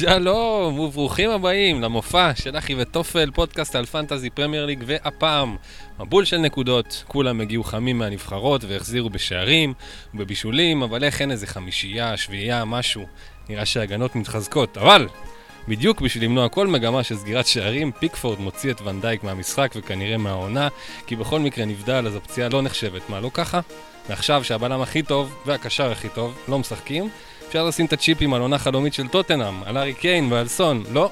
שלום וברוכים הבאים למופע של אחי וטופל, פודקאסט על Fantasy Premier League, והפעם מבול של נקודות, כולם הגיעו חמים מהנבחרות והחזירו בשערים ובבישולים, אבל איך אין איזה חמישייה, שביעייה, משהו, נראה שההגנות מתחזקות, אבל בדיוק בשביל למנוע כל מגמה של סגירת שערים, פיקפורד מוציא את ונדייק מהמשחק וכנראה מהעונה, כי בכל מקרה נבדל אז הפציעה לא נחשבת, מה לא ככה? ועכשיו שהבלם הכי טוב והקשר הכי טוב לא משחקים, אפשר לשים את הצ'יפים על עונה חלומית של טוטנאם, על ארי קיין ועל סון, לא?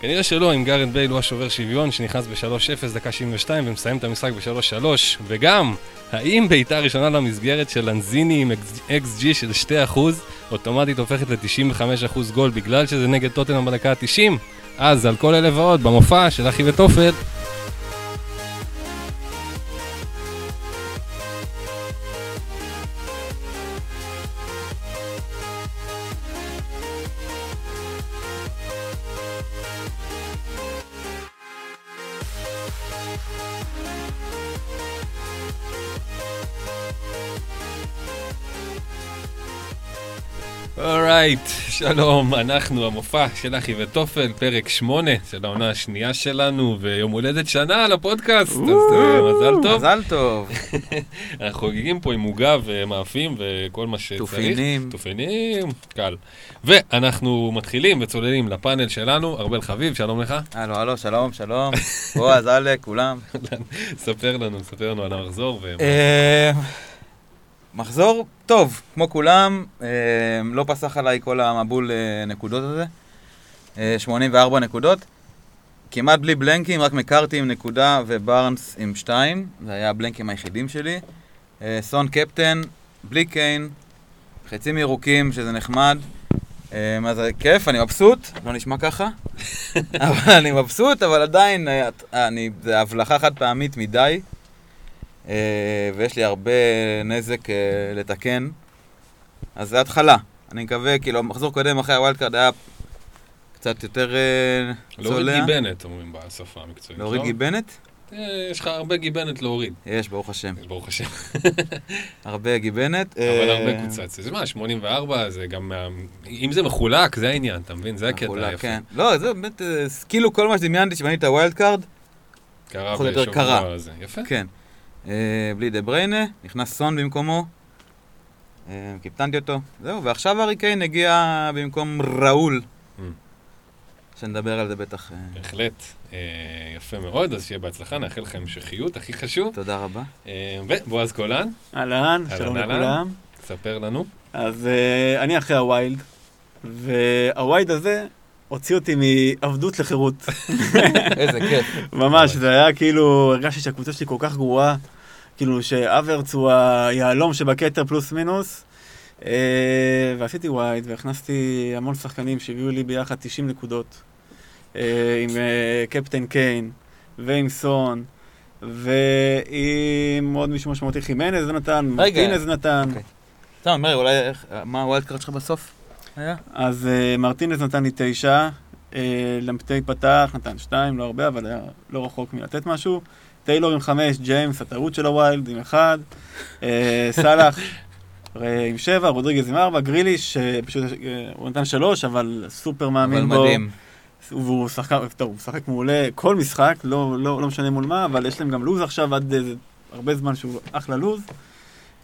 כנראה שלא, אם גארד בייל הוא השובר שוויון שנכנס ב-3-0 דקה 72 ומסיים את המשחק ב-3-3 וגם, האם בעיטה ראשונה למסגרת של לנזיני עם XG של 2% אוטומטית הופכת ל-95% גול בגלל שזה נגד טוטנאם בדקה ה-90? אז על כל אלה ועוד במופע של אחי וטופל אורייט, שלום, אנחנו המופע של אחי וטופל, פרק 8 של העונה השנייה שלנו, ויום הולדת שנה לפודקאסט, אז אה, מזל טוב. מזל טוב. אנחנו חוגגים פה עם עוגה ומאפים וכל מה שצריך. תופינים. תופינים, קל. ואנחנו מתחילים וצוללים לפאנל שלנו, ארבל חביב, שלום לך. הלו, הלו, שלום, שלום. בועז, אלק, כולם. ספר לנו, ספר לנו על המחזור. אה, מחזור טוב, כמו כולם, אה, לא פסח עליי כל המבול אה, נקודות הזה. אה, 84 נקודות. כמעט בלי בלנקים, רק מקארתי עם נקודה ובארנס עם שתיים. זה היה הבלנקים היחידים שלי. אה, סון קפטן, בלי קיין, חצים ירוקים, שזה נחמד. אה, מה זה כיף, אני מבסוט, לא נשמע ככה. אבל אני מבסוט, אבל עדיין, אה, אני, זה הבלחה חד פעמית מדי. אה, ויש לי הרבה נזק אה, לתקן. אז זה התחלה. אני מקווה, כאילו, מחזור קודם אחרי ה wild card היה קצת יותר אה, להוריד צולע. גיבנת, אומרים בשפה המקצועית. להוריד נכון? גיבנת? יש לך הרבה גיבנת להוריד, יש, ברוך השם. ברוך השם. הרבה גיבנת. אבל הרבה קוצץ. זה מה, 84 זה גם... אם זה מחולק, זה העניין, אתה מבין? זה הקטע היפה. כן. לא, זה באמת, כאילו כל מה שדמיינתי שבניתי את ה wild card, קרה בשבוע. הזה. יפה. כן. אה, בלי דה בריינה, נכנס סון במקומו. אה, קיפטנתי אותו. זהו, ועכשיו הארי קיין הגיע במקום ראול. ממ. שנדבר על זה בטח. אה, בהחלט. אה, יפה מאוד, אז שיהיה בהצלחה, נאחל לך המשכיות, הכי חשוב. תודה רבה. אה, ובועז קולן, אהלן, שלום. לכולם. ספר לנו. אז אני אחרי הווילד, והווילד הזה הוציא אותי מעבדות לחירות. איזה כיף. ממש, זה היה כאילו, הרגשתי שהקבוצה שלי כל כך גרועה, כאילו שהאברץ הוא היהלום שבכתר פלוס מינוס. אה, ועשיתי wild והכנסתי המון שחקנים שהביאו לי ביחד 90 נקודות. אה, עם קפטן קיין ועם סון. ועם עוד מישהו משמעותי, חימנז נתן. מרטינז נתן. אוקיי. סתם, אומר, אולי, מה ה wild card שלך בסוף? היה? אז אה, מרטינז נתן לי תשע, אה, למפטי פתח נתן שתיים, לא הרבה, אבל היה לא רחוק מלתת משהו. טיילור עם חמש, ג'יימס, הטעות של ה wild עם אחד, uh, סאלח אה, עם שבע, רודריגז עם ארבע, גריליש, אה, פשוט אה, הוא נתן שלוש, אבל סופר אבל מאמין בו. מדהים. והוא שחקן, טוב, הוא משחק מעולה כל משחק, לא, לא, לא משנה מול מה, אבל יש להם גם לוז עכשיו עד איזה, הרבה זמן שהוא אחלה לוז.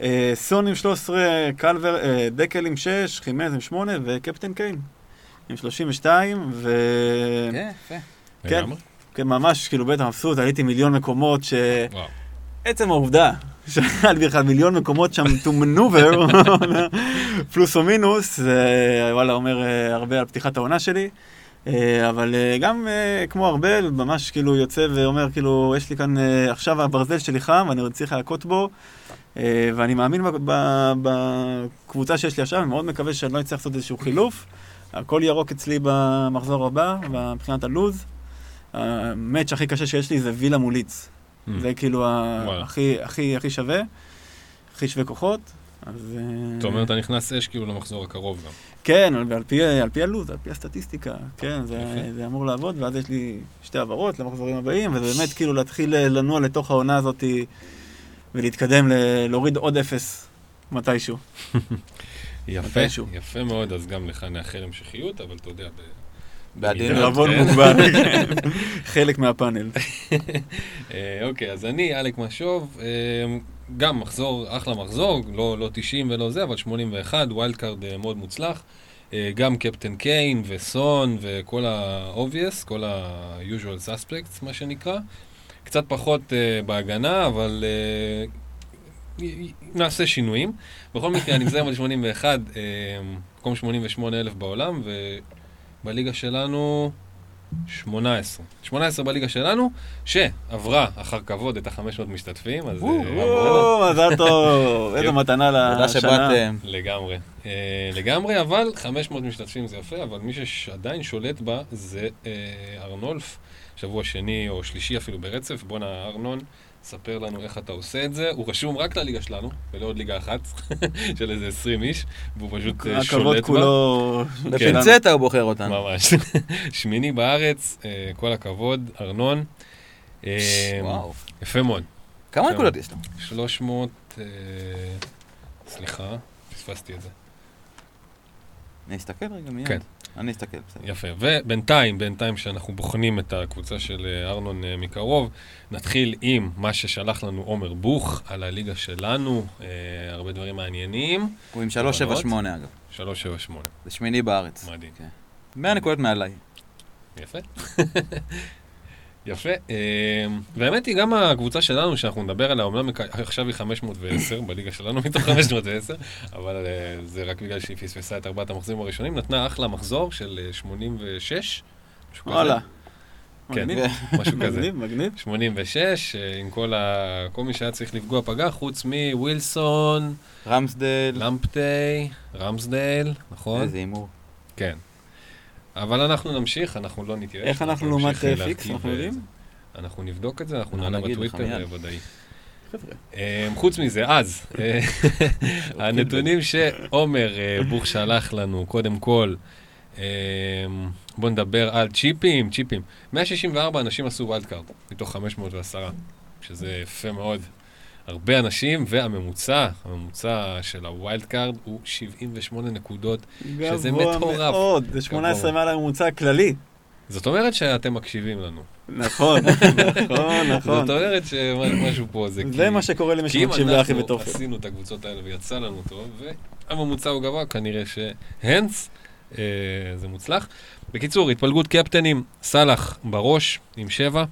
אה, סון עם 13, קלבר, אה, דקל עם 6, חימז עם 8 וקפטן קיין עם 32, ו... כן, יפה. כן. כן, ממש, כאילו, בטח מבסוט, עליתי מיליון מקומות, ש... וואו. עצם העובדה שהיה לי בכלל מיליון מקומות שם to maneuver, פלוס או מינוס, זה וואלה אומר אה, הרבה על פתיחת העונה שלי. אבל גם כמו ארבל, ממש כאילו יוצא ואומר, כאילו, יש לי כאן, עכשיו הברזל שלי חם, ואני עוד צריך להכות בו, ואני מאמין בקבוצה שיש לי עכשיו, אני מאוד מקווה שאני לא אצטרך לעשות איזשהו חילוף. הכל ירוק אצלי במחזור הבא, מבחינת הלוז. המאץ' הכי קשה שיש לי זה וילה מול ליץ. Mm. זה כאילו. הכי, הכי, הכי שווה, הכי שווה כוחות. אז... אה, אתה אומר, אתה נכנס אש כאילו למחזור הקרוב גם. כן, ועל פי, על פי הלו"ז, על פי הסטטיסטיקה, כן, זה. זה אמור לעבוד, ואז יש לי שתי העברות למחזורים הבאים, וזה באמת כאילו להתחיל אה, לנוע לתוך העונה הזאת ולהתקדם, ל- להוריד עוד אפס מתישהו. יפה, מתישהו. יפה מאוד, אז גם לך נאחל המשכיות, אבל אתה יודע, ב- בעדינות. כן. מוגבל. חלק מהפאנל. אה, אוקיי, אז אני, אלק משוב, אה, גם מחזור, אחלה מחזור, לא, לא 90 ולא זה, אבל 81, wild card אה, מאוד מוצלח. גם קפטן קיין וסון וכל ה-obvious, כל ה-usual suspects, מה שנקרא. קצת פחות אה, בהגנה, אבל י- נעשה שינויים. בכל מקרה, אני מזהה על 81, אה, מקום 88 אלף בעולם, ובליגה שלנו 18. 18 בליגה שלנו, שעברה אחר כבוד את ה-500 משתתפים, אז... אה, או, מזל טוב, איזה מתנה לשנה. לגמרי. לגמרי, אבל 500 משתתפים זה יפה, אבל מי שעדיין שולט בה זה ארנולף, שבוע שני או שלישי אפילו ברצף. בואנה, ארנון, ספר לנו איך אתה עושה את זה. הוא רשום רק לליגה שלנו, ולעוד ליגה אחת, של איזה 20 איש, והוא פשוט אה, הכבוד שולט בה. כולו. בפינצטה הוא בוחר אותנו. ממש. שמיני בארץ, אה, כל הכבוד, ארנון. אה, וואו. יפה מאוד. כמה כן. נקודות יש לו? 300, אה, סליחה, פספסתי את זה. אני אסתכל רגע מיד. כן. אני אסתכל, בסדר. יפה. ובינתיים, בינתיים שאנחנו בוחנים את הקבוצה של אה, ארנון אה, מקרוב, נתחיל עם מה ששלח לנו עומר בוך על הליגה שלנו, אה, הרבה דברים מעניינים. הוא עם 378 אגב. 378, זה שמיני בארץ. מדהים. 100 נקודות מעליי. יפה. יפה. אה, והאמת היא, גם הקבוצה שלנו, שאנחנו נדבר עליה, אומנם עכשיו היא 510 בליגה שלנו מתוך 510, אבל אה, זה רק בגלל שהיא פספסה את ארבעת המחזורים הראשונים, נתנה אחלה מחזור של אה, 86. משהו כזה. וואלה. כן. משהו כזה. מגניב, מגניב. 86, אה, עם כל, ה... כל מי שהיה צריך לפגוע פגע, חוץ מווילסון, רמסדל. למפטי, רמסדייל, נכון? איזה הימור. כן. אבל אנחנו נמשיך, אנחנו לא נתייאש. איך אנחנו לעומת, אה, פיקס, אנחנו יודעים? אנחנו נבדוק את זה, אנחנו נעלה בטוויטר, מיד. ודאי. חבר'ה. אה, חוץ מזה, אז, אה, הנתונים שעומר אה, בוך שלח לנו, קודם כל, אה, בואו נדבר על צ'יפים, צ'יפים. 164 אנשים עשו wild card, מתוך 510, שזה יפה מאוד. הרבה אנשים, והממוצע, הממוצע של ה wild card הוא 78 נקודות. שזה גבוה מטורף. מאוד, זה 18 גבוה. מעל הממוצע הכללי. זאת אומרת שאתם מקשיבים לנו. נכון, נכון, נכון. זאת אומרת שמשהו פה זה כי... זה מה שקורה למי כי אם שמקשיב לאחי אנחנו ותופל. עשינו את הקבוצות האלה ויצא לנו טוב, והממוצע הוא גבוה, כנראה שהנס, אה, זה מוצלח. בקיצור, התפלגות קפטנים, סאלח בראש עם 7,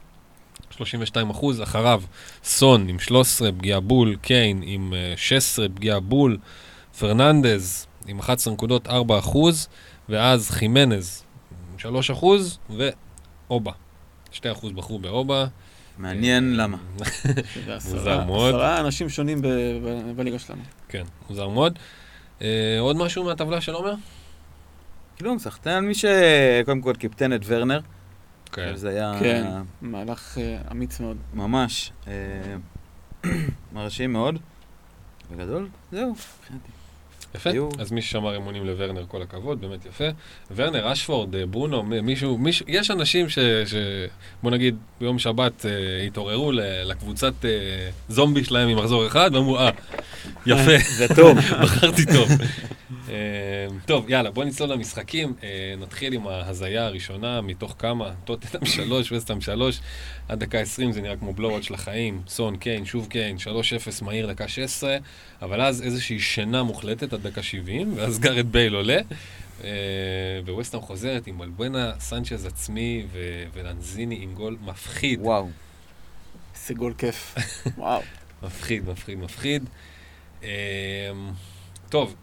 32 אחוז, אחריו סון עם 13 פגיעה בול, קיין עם אה, 16 פגיעה בול, פרננדז עם 11 נקודות 4 אחוז, ואז חימנז עם 3 אחוז, ואובה. 2 אחוז בחרו באובה. מעניין למה. שזה מוזר מאוד. עשרה אנשים שונים בליגה שלנו. כן, מוזר מאוד. אה, עוד משהו מהטבלה של עומר? כלום, סחטיין מי ש... קודם כל קיפטן את ורנר. כן. זה היה כן. מהלך אה, אמיץ מאוד. ממש אה, מרשים מאוד. בגדול, זהו. מבחינתי. יפה. היו- אז מי ששמר אמונים לוורנר, כל הכבוד, באמת יפה. ורנר, אשפורד, אה, ברונו, מישהו, מישהו, יש אנשים ש... ש בוא נגיד, ביום שבת אה, התעוררו ל- לקבוצת אה, זומבי שלהם ממחזור אחד, ואמרו, אה, יפה, זה טוב. בחרתי טוב. אה, טוב, יאללה, בוא נצלול למשחקים. אה, נתחיל עם ההזיה הראשונה, מתוך כמה, טוטנאם 3, וסטאם 3, עד דקה 20 זה נראה כמו blowout של החיים. סון, קיין, שוב קיין, 3-0 מהיר, דקה 16, אבל אז איזושהי שינה מוחלטת עד דקה 70, ואז גארת' בייל עולה. אה, וווסטהאם חוזרת עם בלבואנה, סנצ'ז עצמי ו- ולנזיני עם גול מפחיד. וואו. איזה גול כיף. וואו. מפחיד, מפחיד, מפחיד. טוב,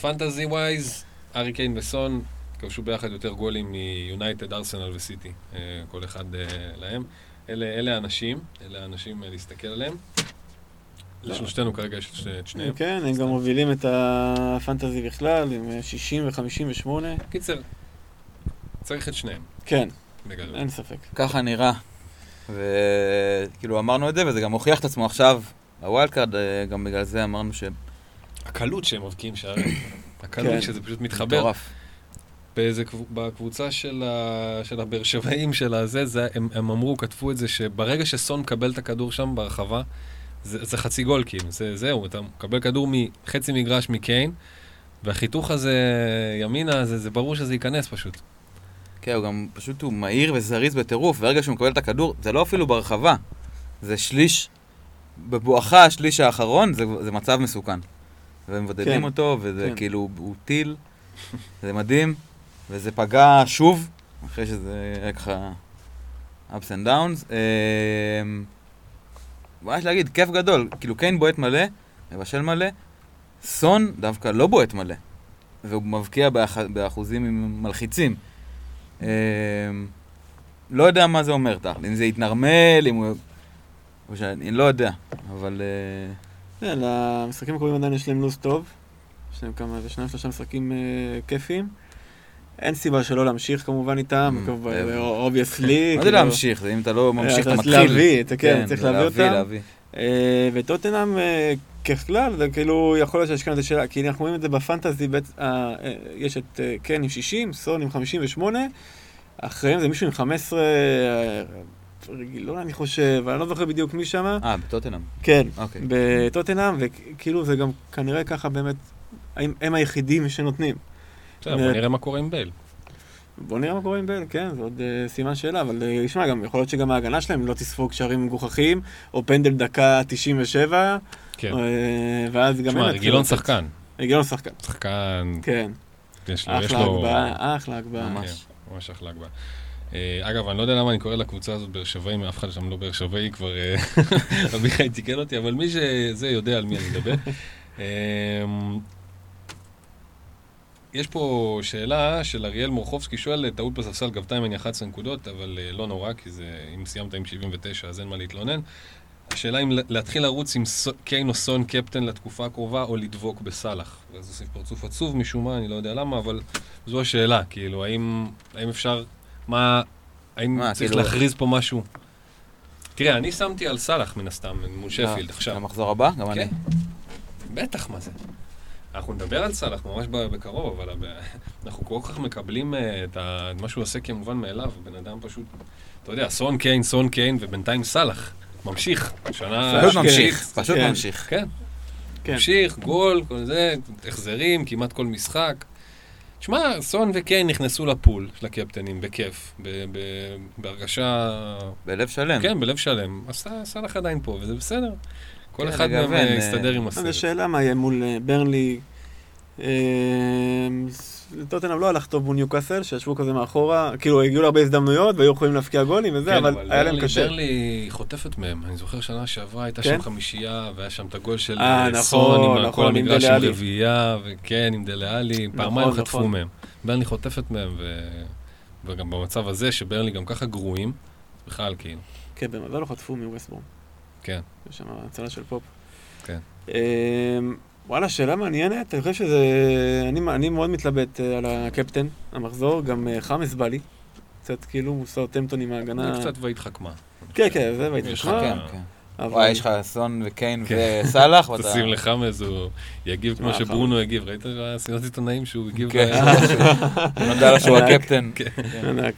fantasy wise, הארי קיין וסון כבשו ביחד יותר גולים מיונייטד, ארסנל וסיטי, אה, כל אחד אה, להם. אלה, אלה האנשים, אלה האנשים אה, להסתכל עליהם. לשלושתנו כרגע יש את שני- את שניהם. כן, הם גם מובילים את הפנטזי בכלל עם אה, 60 ו-58. קיצר, צריך את שניהם, כן, בגדול. אין ספק. ככה נראה. וכאילו אמרנו את זה, וזה גם הוכיח את עצמו עכשיו. ה wild card, אה, גם בגלל זה אמרנו הקלות שהם מבקיעים שערים, הקלות כן. שזה פשוט מתחבר. שמטורף. באיזה, קב- בקבוצה של, ה, של הבאר שבעים של הזה, זה, הם, הם אמרו, כתבו את זה, שברגע שסון מקבל את הכדור שם ברחבה, זה, זה חצי גול כאילו, זה, זהו, אתה מקבל כדור מחצי מגרש מקיין, והחיתוך הזה, ימינה, זה, זה ברור שזה ייכנס פשוט. כן, הוא גם פשוט הוא מהיר וזריז בטירוף, וברגע שהוא מקבל את הכדור, זה לא אפילו ברחבה, זה שליש, בבואכה השליש האחרון, זה, זה מצב מסוכן. ומבודדים כן. אותו, וזה כן. כאילו, הוא טיל, זה מדהים, וזה פגע שוב, אחרי שזה היה ככה ups and downs. מה יש להגיד, כיף גדול, כאילו קיין בועט מלא, מבשל מלא, סון דווקא לא בועט מלא, והוא מבקיע באח... באחוזים מלחיצים. אמ, לא יודע מה זה אומר, תכל'ס, אם זה יתנרמל, אם הוא... או שאני לא יודע, אבל... אה, כן, למשחקים הקרובים עדיין יש להם לו"ז טוב. יש להם כמה, שניים שלושה משחקים אה, כיפיים. אין סיבה שלא להמשיך כמובן איתם, Mm, אה, obviously. מה זה להמשיך? זה אם אתה לא ממשיך, אתה צריך מתחיל. להביא, אתה כן, צריך להביא אותם. אה, וטוטנאם אה, ככלל, זה כאילו, יכול להיות שיש כאן איזה שאלה, כי אנחנו רואים את זה בפנטזי, אה, אה, יש את אה, קן עם 60, סון עם 58, אחריהם זה מישהו עם 15, אה, רגילון אני חושב, אני לא זוכר בדיוק מי שם. אה, בטוטנאם. כן, אוקיי. בטוטנאם, וכאילו זה גם כנראה ככה באמת, הם, הם היחידים שנותנים. בסדר, בוא נראה מה קורה עם בייל. בוא נראה מה קורה עם בל, כן, זה עוד uh, סימן שאלה, אבל uh, שמע, גם יכול להיות שגם ההגנה שלהם לא תספוג שערים מגוחכים, או פנדל דקה 97, כן. uh, ואז גם... תשמע, רגילון שחקן. רגילון שחקן, שחקן, כן. יש לו... אחלה הגבהה, אחלה הגבהה. ממש. כן, ממש אחלה הגבהה. אה, אגב, אני לא יודע למה אני קורא לקבוצה הזאת באר שבעים, אף אחד שם לא באר שבעי, כבר אה, אביחי תיקן אותי, אבל מי שזה יודע על מי אני מדבר. אה, יש פה שאלה של אריאל מורחובסקי, שואל, טעות בספסל גבתה ממני 11 נקודות, אבל לא נורא, כי זה, אם סיימת עם 79 אז אין מה להתלונן. השאלה אם להתחיל לרוץ עם קיין או סון קפטן לתקופה הקרובה, או לדבוק בסאלח. ואז עושים פרצוף עצוב משום מה, אני לא יודע למה, אבל זו השאלה, כאילו, האם, האם אפשר, מה, האם מה, צריך כאילו- להכריז פה משהו? תראה, אני שמתי על סאלח מן הסתם, מול שפילד אה, עכשיו. למחזור הבא? גם אני. כן. בטח, מה זה. אנחנו נדבר על סאלח ממש בקרוב, אבל אנחנו כל כך מקבלים אה, את מה שהוא עושה כמובן מאליו, בן אדם פשוט, אתה יודע, סון קיין, סון קיין, ובינתיים סאלח. ממשיך. שנה... פשוט. ממשיך, פשוט כן. ממשיך. כן, כן. ממשיך, גול, כל זה, החזרים, כמעט כל משחק. תשמע, סון וקיין נכנסו לפול של הקפטנים, בכיף, ב- ב- בהרגשה... בלב שלם. כן, בלב שלם. אז סא- סאלח עדיין פה, וזה בסדר. כל כן, אחד מהם אה, אה, יסתדר עם אז הסרט. השאלה מה יהיה מול אה, ברנלי. טוטנאם לא הלך טוב מול ניוקאסל, שישבו כזה מאחורה, כאילו הגיעו להרבה הזדמנויות והיו יכולים להבקיע גולים וזה, כן, אבל היה להם קשה. ברלי חוטפת מהם. אני זוכר שנה שעברה הייתה כן? שם חמישייה, והיה שם את הגול של אה, אה, נכון, סון, עם ה- נכון, כל עם המגרש עם עלי. רביעייה, וכן, עם דלה עלי, פעמיים נכון, חטפו נכון. מהם. ברלי חוטפת מהם, ו... וגם במצב הזה, שברלי גם ככה גרועים, בכלל, כאילו, כן, במזל לא חטפו מווסטבורם. כן. יש שם הצלה של פופ. כן. וואלה, שאלה מעניינת, אני חושב שזה... אני, אני מאוד מתלבט אה, על הקפטן, המחזור, גם אה, חמאס בא לי. קצת כאילו סאוטהמפטון עם ההגנה. קצת והתחכמה. כן, כן, זה משמע. כן, כן. אבל- וואי, יש לך סון וקיין כן. וסאלח, ואתה... תשים לחמאס, הוא יגיב כמו מה, שברונו הגיב. ראית בסינות עיתונאים שהוא הגיב? כן. נודע לו שהוא. הקפטן. כן. ענק.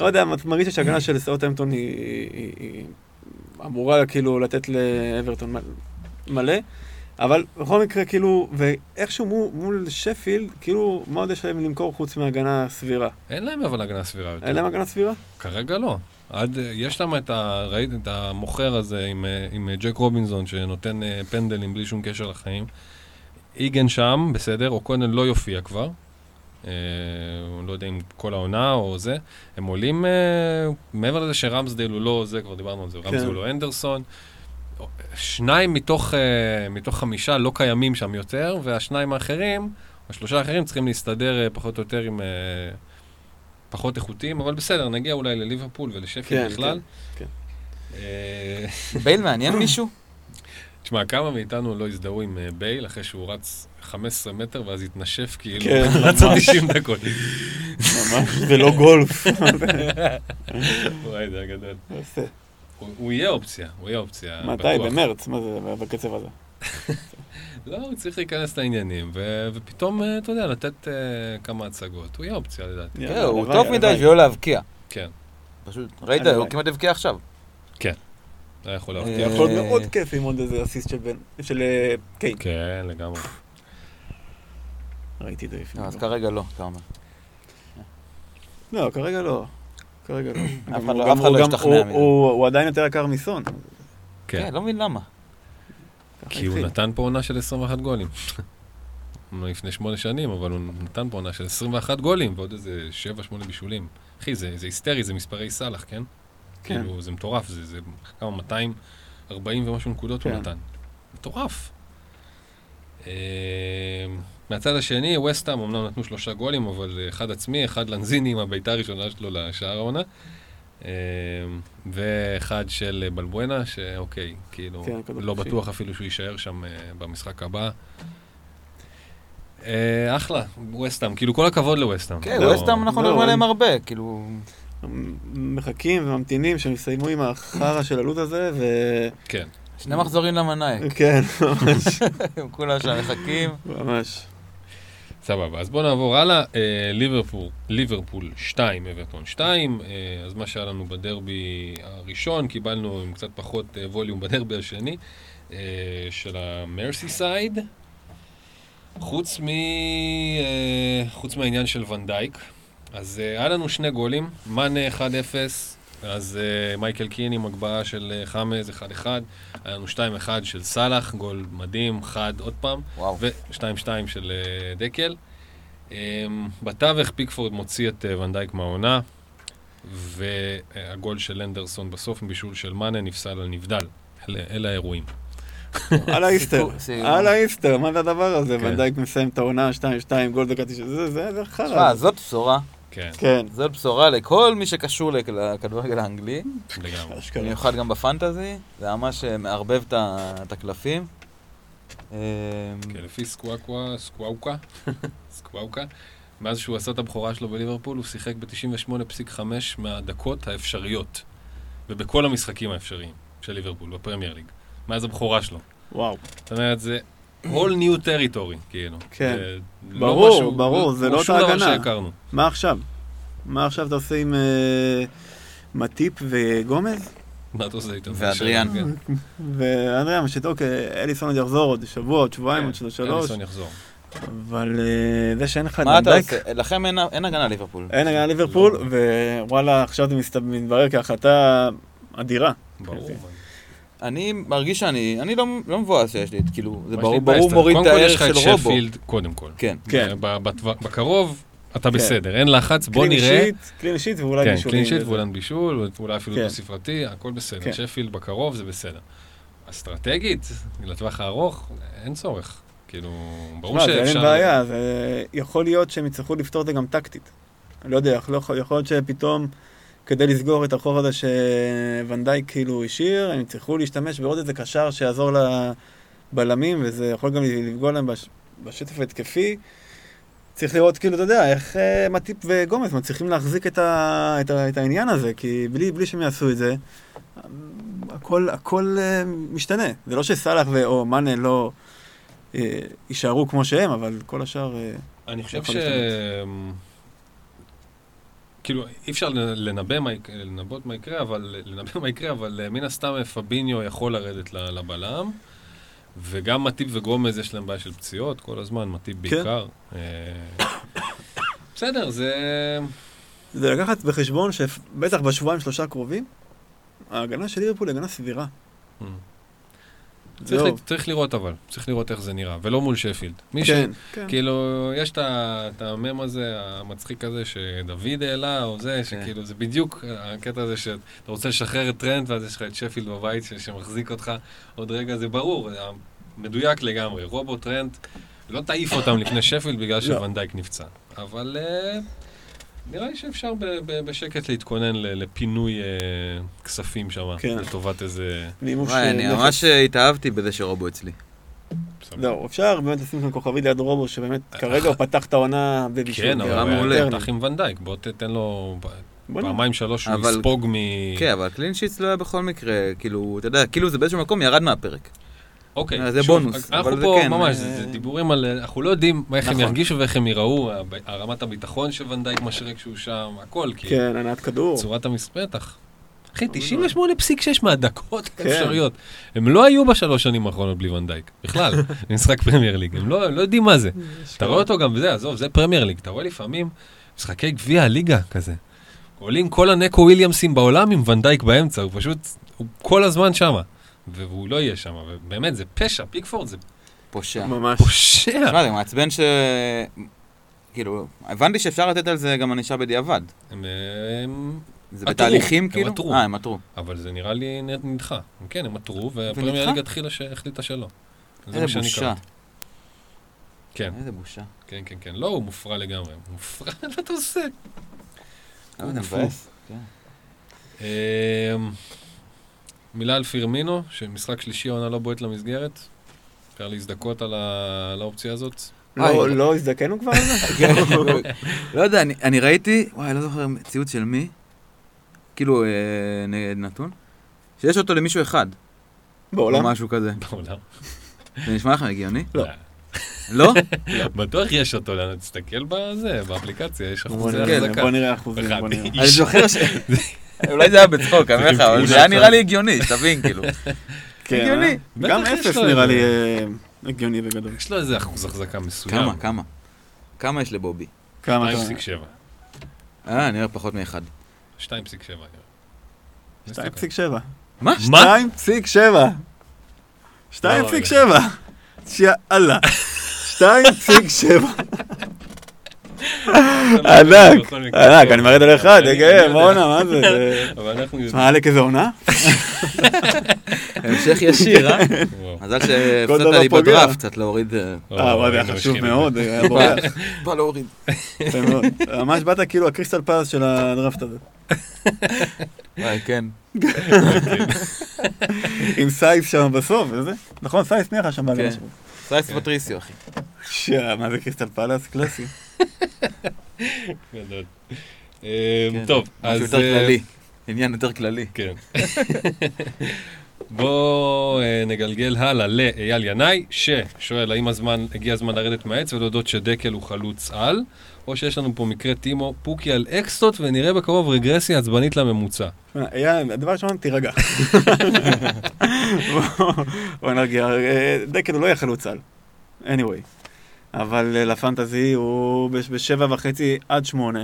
לא יודע, מרגיש שההגנה של סאוטהמפטון היא, אמורה כאילו לתת לאברטון מלא, אבל בכל מקרה כאילו, ואיכשהו מול, מול שפילד, כאילו, מה עוד יש להם למכור חוץ מהגנה סבירה? אין להם אבל הגנה סבירה יותר. אין להם הגנה סבירה? כרגע לא. עד, יש שם את, ה, ראית, את המוכר הזה עם, אה, עם אה, ג'ק רובינזון שנותן אה, פנדלים בלי שום קשר לחיים. איגן שם, בסדר, או קודם לא יופיע כבר. אה, לא יודע אם כל העונה או זה. הם עולים, אה, מעבר לזה שרמסדייל הוא לא זה, כבר דיברנו על זה, כן. רמסדייל הוא לא אנדרסון. שניים מתוך, אה, מתוך חמישה לא קיימים שם יותר, והשניים האחרים, השלושה האחרים צריכים להסתדר אה, פחות או יותר עם... אה, פחות איכותיים, אבל בסדר, נגיע אולי לליברפול ולשפל כן, בכלל. כן, אה, בייל מעניין מישהו? תשמע, כמה מאיתנו לא הזדהו עם אה, בייל אחרי שהוא רץ 15 מטר ואז התנשף כאילו, כן, רץ עוד ממש. 90 דקות. ממש, זה לא גולף. וואי, זה היה גדול. הוא- הוא יהיה אופציה, הוא יהיה אופציה. מתי? בטוח. במרץ, מה זה, בקצב הזה? לא, הוא צריך להיכנס לעניינים, ו- ופתאום, אה, אתה יודע, לתת אה, כמה הצגות. הוא יהיה אופציה לדעתי. יאללה, כן, הוא טוב מדי. בשבילו להבקיע. כן, פשוט, ראית. הוא כמעט הבקיע עכשיו. היה יכול אה, להבטיח. יכול להיות מאוד כיף עם עוד איזה אסיסט של בן, של קיין. כן, לגמרי. ראיתי את זה לפני. אז כרגע לא, אתה אומר. לא, כרגע לא. כרגע לא. אף גם אחד הוא לא- לא הוא השתכנע הוא- מזה. הוא הוא עדיין יותר יקר מסון. כן. כן, לא מבין למה. כי הוא. נתן פה עונה של 21 גולים. לפני שמונה שנים, אבל הוא נתן פה עונה של 21 גולים ועוד איזה 7-8 בישולים. אחי, זה זה היסטרי, זה מספרי סאלח, כן? כן. כאילו, זה מטורף, זה זה כמה, 240 ומשהו נקודות הוא כן. נתן. מטורף. מהצד השני, ווסטהאם אמנם נתנו שלושה גולים, אבל אה, אחד עצמי, אחד לנזיני עם הבעיטה הראשונה שלו לשער העונה. אה, ואחד של אה, בלבואנה, שאוקיי, כאילו, כן, לא. בטוח אפילו שהוא יישאר שם אה, במשחק הבא. אחלה, ווסטהאם, כאילו כל הכבוד לווסטהאם. כן, לא- ווסטהאם אנחנו לא, מדברים עליהם הם- הרבה, כאילו... מחכים וממתינים שהם יסיימו עם החרא של הלו"ז הזה, ו... כן. שני מחזורים למנאייק. כן, ממש, הם כולם שם מחכים. ממש. סבבה, אז בואו נעבור הלאה. אה, ליברפול, ליברפול 2, אברטון 2. אה, אז מה שהיה לנו בדרבי הראשון, קיבלנו עם קצת פחות אה, ווליום בדרבי השני, אה, של המרסיסייד. חוץ, מ, אה, חוץ מהעניין של ונדייק, אז אה, היה לנו שני גולים, מאנה 1-0, אז אה, מייקל קין עם הגבהה של אה, חמז 1-1, היה לנו 2-1 של סאלח, גול מדהים, חד עוד פעם. וואו. ו-2-2 של אה, דקל. Um, בתווך פיקפורד מוציא את uh, ונדייק מהעונה, והגול של אנדרסון בסוף מבישול של מאנה נפסל על נבדל. אלה, אלה האירועים. על האיסטר. על האיסטר, מה זה הדבר הזה? כן. ונדייק מסיים את העונה 2-2, גול דקה 90, זה, זה, זה תשמע, חרא. זאת בשורה. כן, כן, זאת בשורה לכל מי שקשור לכ- לכדורגל האנגלי. לגמרי. במיוחד גם בפנטזי. זה ממש אה, מערבב את הקלפים. אה, כן, לפי סקוואקווה, סקוואוקה, סקוואוקה, מאז שהוא עשה את הבכורה שלו בליברפול, הוא שיחק ב-98.5 מהדקות האפשריות, ובכל המשחקים האפשריים של ליברפול, בפרמייר ליג, מאז הבכורה שלו. וואו. זאת אומרת, זה all new territory, כאילו. כן. זה לא ברור, משהו- ברור, זה כמו לא שום אותה דבר הגנה. שהכרנו. מה עכשיו? מה עכשיו אתה עושה עם אה, מטיפ וגומז? מה אתה עושה איתו? ואדריאן. כן. ואנדריה, משית, אוקיי, אליסון עוד יחזור עוד שבוע, עוד שבועיים, עוד שלוש, אליסון יחזור. אבל אה, זה שאין לך את מה אתה עושה? לכם אין- הגנה ליברפול. אין הגנה ליברפול, לא. ווואלה, עכשיו זה מתברר כהחלטה אדירה. ברור. כן. אני מרגיש שאני, אני לא, לא מבואס שיש לי, את- כאילו, זה ברור, ברור? מוריד את קודם כל יש הערך לך של את רובו. שפילד, קודם כל. כן. כן. ב- בטווח- בקרוב אתה כן. בסדר, אין לחץ, בוא קלין נראה. שיט, קלין שיט ואולי כן, בישולים. קלין שיט. ואולי בישול, אולי אפילו כן. ספרתי, הכל בסדר. כן. שפילד בקרוב זה בסדר. אסטרטגית, לטווח הארוך, אין צורך. כאילו, ברור שמע, זה שאפשר... אין בעיה, זה יכול להיות שהם יצטרכו לפתור את זה גם טקטית. אני לא יודע, יכול, יכול להיות שפתאום, כדי לסגור את החור הזה שוונדייק כאילו השאיר, הם יצטרכו להשתמש בעוד איזה קשר שיעזור לבלמים, וזה יכול גם לפגוע להם בש, בשטף ההתקפי. צריך לראות, כאילו, אתה יודע, איך אה, מטיפ וגומז מצליחים להחזיק את, ה, את, ה, את העניין הזה, כי בלי, בלי שהם יעשו את זה, הכל, הכל אה, משתנה. זה לא שסאלח או מאנה לא... אה, יישארו כמו שהם, אבל כל השאר... אה, אני חושב ש... להשתנות. כאילו, אי אפשר לנבא מה, לנבאות מה יקרה, אבל, לנבא מה יקרה, אבל אה, מן הסתם פביניו יכול לרדת לבלם, וגם מטיב וגומז יש להם בעיה של פציעות כל הזמן, מטיב כן. בעיקר. אה, בסדר, זה... זה לקחת בחשבון שבטח בשבועיים שלושה הקרובים, ההגנה של ליברפול היא הגנה סבירה. צריך, זהו. ל- צריך לראות אבל, צריך לראות איך זה נראה, ולא מול שפילד. מי ש... כן, כן. כאילו, יש את המם הזה, המצחיק הזה, שדוד העלה, או זה, שכאילו, זה בדיוק הקטע הזה שאתה רוצה לשחרר את טרנד, ואז יש לך את שפילד בבית ש- שמחזיק אותך עוד רגע, זה ברור, זה מדויק לגמרי. רובו טרנד, לא תעיף אותם לפני שפילד בגלל לא. שוונדייק נפצע. אבל אה, נראה לי שאפשר ב- ב- בשקט להתכונן ל- לפינוי אה, כספים שם, כן. לטובת איזה... וואי, אה, אני. ממש אה, התאהבתי בזה שרובו אצלי. זהו, אפשר באמת לשים כאן כוכבית ליד רובו, שבאמת כרגע הוא פתח את העונה בבישול. כן, אבל. הוא פתח עם ונדייק, בוא תתן לו. פעמיים שלוש שהוא אבל- יספוג מ... כן, אבל clean sheets לא היה בכל מקרה, כאילו, אתה יודע, כאילו זה באיזשהו מקום ירד מהפרק. אוקיי, אה, זה שוב, בונוס, אנחנו אבל זה פה כן, ממש, זה זה דיבורים על... אנחנו לא יודעים איך הם נכון. ירגישו ואיך הם ייראו, הרמת הביטחון של ונדייק משרה כשהוא שם, הכל, כי כן, הנעת כדור. צורת המס... בטח. אחי, 98.6 מהדקות כן. האפשריות. הם לא היו בשלוש שנים האחרונות בלי ונדייק, בכלל, במשחק פרמייר ליג. הם לא לא יודעים מה זה. אתה רואה אותו גם, זה, עזוב, זה פרמייר ליג. אתה רואה לפעמים משחקי גביע הליגה כזה. עולים כל הנקו וויליאמסים בעולם עם ונדייק באמצע, הוא פשוט, הוא כל הזמן שמה. והוא לא יהיה שם, ובאמת, זה פשע, פיקפורד זה פושע. ממש. פושע. תשמע, זה מעצבן ש... כאילו, הבנתי שאפשר לתת על זה גם ענישה בדיעבד. הם, הם, זה עתרו, בתהליכים הם כאילו? עתרו. אה, הם עתרו. אבל זה נראה לי נדחה. כן, הם עתרו, והפרמייר ונדחה? ליג התחילה ש- החליטה שלא. זה איזה בושה. כן, איזה בושה. כן, כן, כן. לא, הוא מופרע לגמרי. הוא מופרע, מה אתה עושה? זה קפוא. מבאס. כן. מילה על פירמינו, שמשחק שלישי העונה לא בועט למסגרת. אפשר להזדכות על האופציה הזאת. לא- אה, לא הזדקנו כבר על זה? כן, לא יודע, אני- ראיתי, וואי, לא זוכר ציוץ של מי, כאילו אה, נתון, שיש אותו למישהו אחד, או בעולם? משהו כזה. בעולם. זה נשמע לכם הגיוני? לא. לא? בטוח יש אותו, לאן, תסתכל בזה, באפליקציה, יש אחוזי החזקה. בוא נראה אחוזים. בוא נראה. אני זוכר ש... אולי זה היה בצחוק, אני אומר לך, אבל זה היה נראה לי הגיוני, שתבין, כאילו. כן, הגיוני. אה? גם אפס נראה לי אה, הגיוני בגדול. יש לו איזה אחוז החזקה מסוים. כמה, כמה? כמה יש לבובי? כמה אתה... 2.7. אה, נראה פחות מאחד. 2.7 נראה. 2.7. מה? מה? 2.7. 2.7. יאללה. 2.7. ענק, ענק, אני מרד על אחד, אני- גאה, אני בואנה. מה זה? זה- אבל אנחנו יודעים. מה, עלק איזה עונה? המשך ישיר, אה? מזל שהפסדת לי. בדראפט, קצת להוריד... אה, אה, וואי, זה היה היינו חשוב מאוד. היה בורח. בא להוריד. ממש באת כאילו הקריסטל פלס של הדראפט הזה. וואי, כן. עם סייס שם בסוף, וזה. נכון, סייס מי אחר שם בעלי כן. משהו? סייס פטריסיו, אחי. מה זה קריסטל פלס? קלאסי. גדול. אמ, כן, טוב, משהו אז... יותר אה, כללי. עניין יותר כללי. כן. בואו אה, נגלגל הלאה לאייל ינאי, ששואל האם הזמן, הגיע הזמן לרדת מהעץ ולהודות שדקל הוא חלוץ על, או שיש לנו פה מקרה טימו פוקי על אקסטות ונראה בקרוב רגרסיה עצבנית לממוצע. היה, הדבר ראשון, תירגע. בוא- בוא נרגיע. אה, דקל הוא לא יהיה חלוץ על. anyway. אבל אה, לפנטזי הוא בש- בשבע וחצי עד שמונה.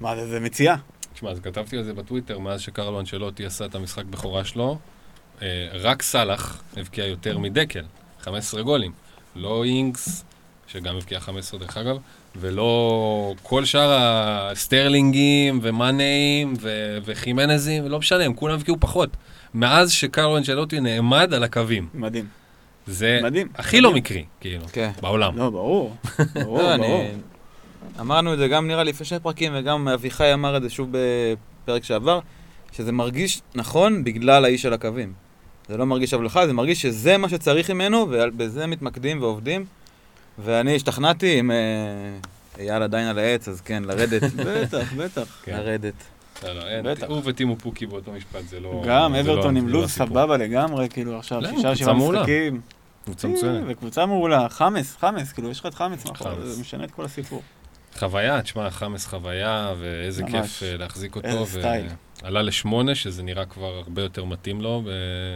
מה זה, זה מציאה. תשמע, אז כתבתי על זה בטוויטר, מאז שקרלו אנשלוטי עשה את המשחק בכורה שלו, אה, רק סאלח הבקיע יותר מדקל, 15 גולים. לא אינגס, שגם הבקיע 15 דרך אגב, ולא כל שאר הסטרלינגים ומאניים ו- וחימנזים, לא משנה, הם כולם הבקיעו פחות. מאז שקרלו אנשלוטי נעמד על הקווים. מדהים. זה מדהים. הכי לא מקרי, כאילו, כן. בעולם. לא, ברור. ברור, לא, ברור. אני... אמרנו את זה גם נראה לי לפני שני פרקים, וגם אביחי אמר את זה שוב בפרק שעבר, שזה מרגיש נכון בגלל האיש על הקווים. זה לא מרגיש הבלחה, זה מרגיש שזה מה שצריך ממנו, ובזה מתמקדים ועובדים. ואני השתכנעתי, אם אה, אייל עדיין על העץ, אז כן, לרדת. בטח, בטח. כן. לרדת. לא, לא, אין. הוא וטימו פוקי באותו משפט, זה לא... גם לא- אברטון עם לא לוז הסיפור. סבבה לגמרי, כאילו עכשיו לא, שישה, שבעה. משחקים. קבוצה אה, מצוינת. וקבוצה מעולה, חמאס, חמאס, כאילו יש לך את חמאס. זה משנה את כל הסיפור. חוויה, תשמע, חמאס חוויה, ואיזה. כיף אה, להחזיק אותו. איזה סטייל. עלה לשמונה, שזה נראה כבר הרבה יותר מתאים לו.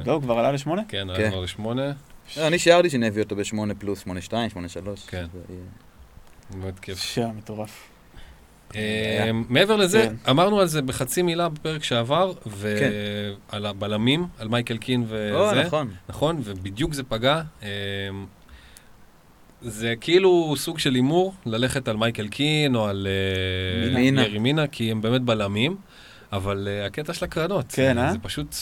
לא, הוא כבר עלה לשמונה? כן, עלה כן. כבר לשמונה. אני שיערתי שאני אביא אותו בשמונה פלוס, שמונה שתיים, שמונה שלוש. כן. מאוד כיף. שעה, מטורף. אה, מעבר לזה, כן. אמרנו על זה בחצי מילה בפרק שעבר, כן. ועל הבלמים, על מייקל קין וזה. נכון. נכון, ובדיוק זה פגע. אה, זה כאילו סוג של הימור, ללכת על מייקל קין או על אה. ירי מינה, כי הם באמת בלמים, אבל אה, הקטע של הקרנות, כן, זה- אה? זה פשוט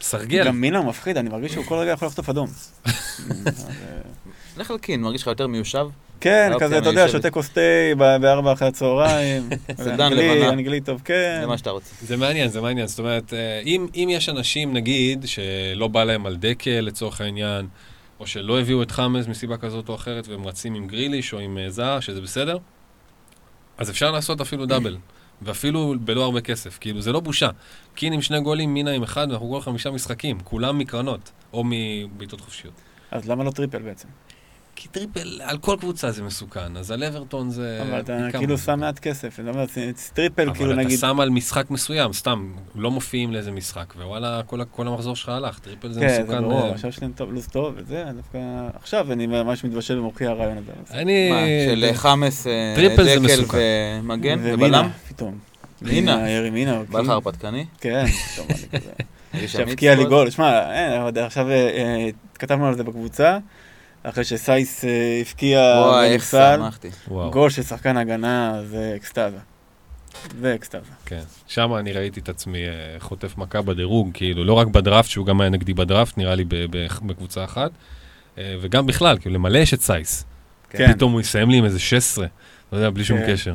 סרגל. גם מינה מפחיד, אני מרגיש שהוא כל רגע יכול לחטוף אדום. לך על קין, מרגיש לך יותר מיושב? כן, כזה, אתה יודע. שותה כוס תה ב- בארבע אחרי הצהריים. סדן לבנה. אנגלי טוב, כן. זה מה שאתה רוצה. זה מעניין, זה מעניין. זאת אומרת, אה, אם, אם יש אנשים, נגיד, שלא בא להם על דקל לצורך העניין, או שלא הביאו את חמאס מסיבה כזאת או אחרת, והם רצים עם גריליש או עם אה, זהר, שזה בסדר, אז אפשר לעשות אפילו double. ואפילו בלא הרבה כסף, כאילו זה לא בושה. קין עם שני גולים, מינה עם אחד, ואנחנו גול חמישה משחקים, כולם מקרנות, או מבעיטות חופשיות. אז למה לא triple בעצם? כי triple, על כל קבוצה זה מסוכן, אז על אברטון זה... אבל אתה כאילו מסוכן. שם מעט כסף, אני אומר, triple כאילו אבל נגיד, אתה שם על משחק מסוים, סתם, לא מופיעים לאיזה משחק, ווואלה, כל, המחזור שלך הלך, triple זה כן, זה מסוכן. ברור, אה, עכשיו יש להם טוב, לו"ז טוב וזה, דווקא עכשיו אני ממש מתבשל במוחי הרעיון הזה. אני... מה, של אה, חמאס, אה, דקל מסוכן. ומגן ובלם? פתאום. מינה. ירי מינה. בא לך הרפתקני? כן, פתאום כזה. שהבקיע לי. גול. שמע, אבל עכשיו כתבנו על זה בקבוצה, אחרי שסייס אה, הבקיע ונפסל, גול של שחקן הגנה זה אקסטאזה. זה אקסטאזה. כן. שם אני ראיתי את עצמי אה, חוטף מכה בדירוג, כאילו, לא רק בדראפט, שהוא גם היה נגדי בדראפט, נראה לי בקבוצה אחת, אה, וגם בכלל, כאילו, למלא יש את סייס. כן. פתאום הוא יסיים לי עם איזה 16, לא יודע, בלי שום כן. קשר.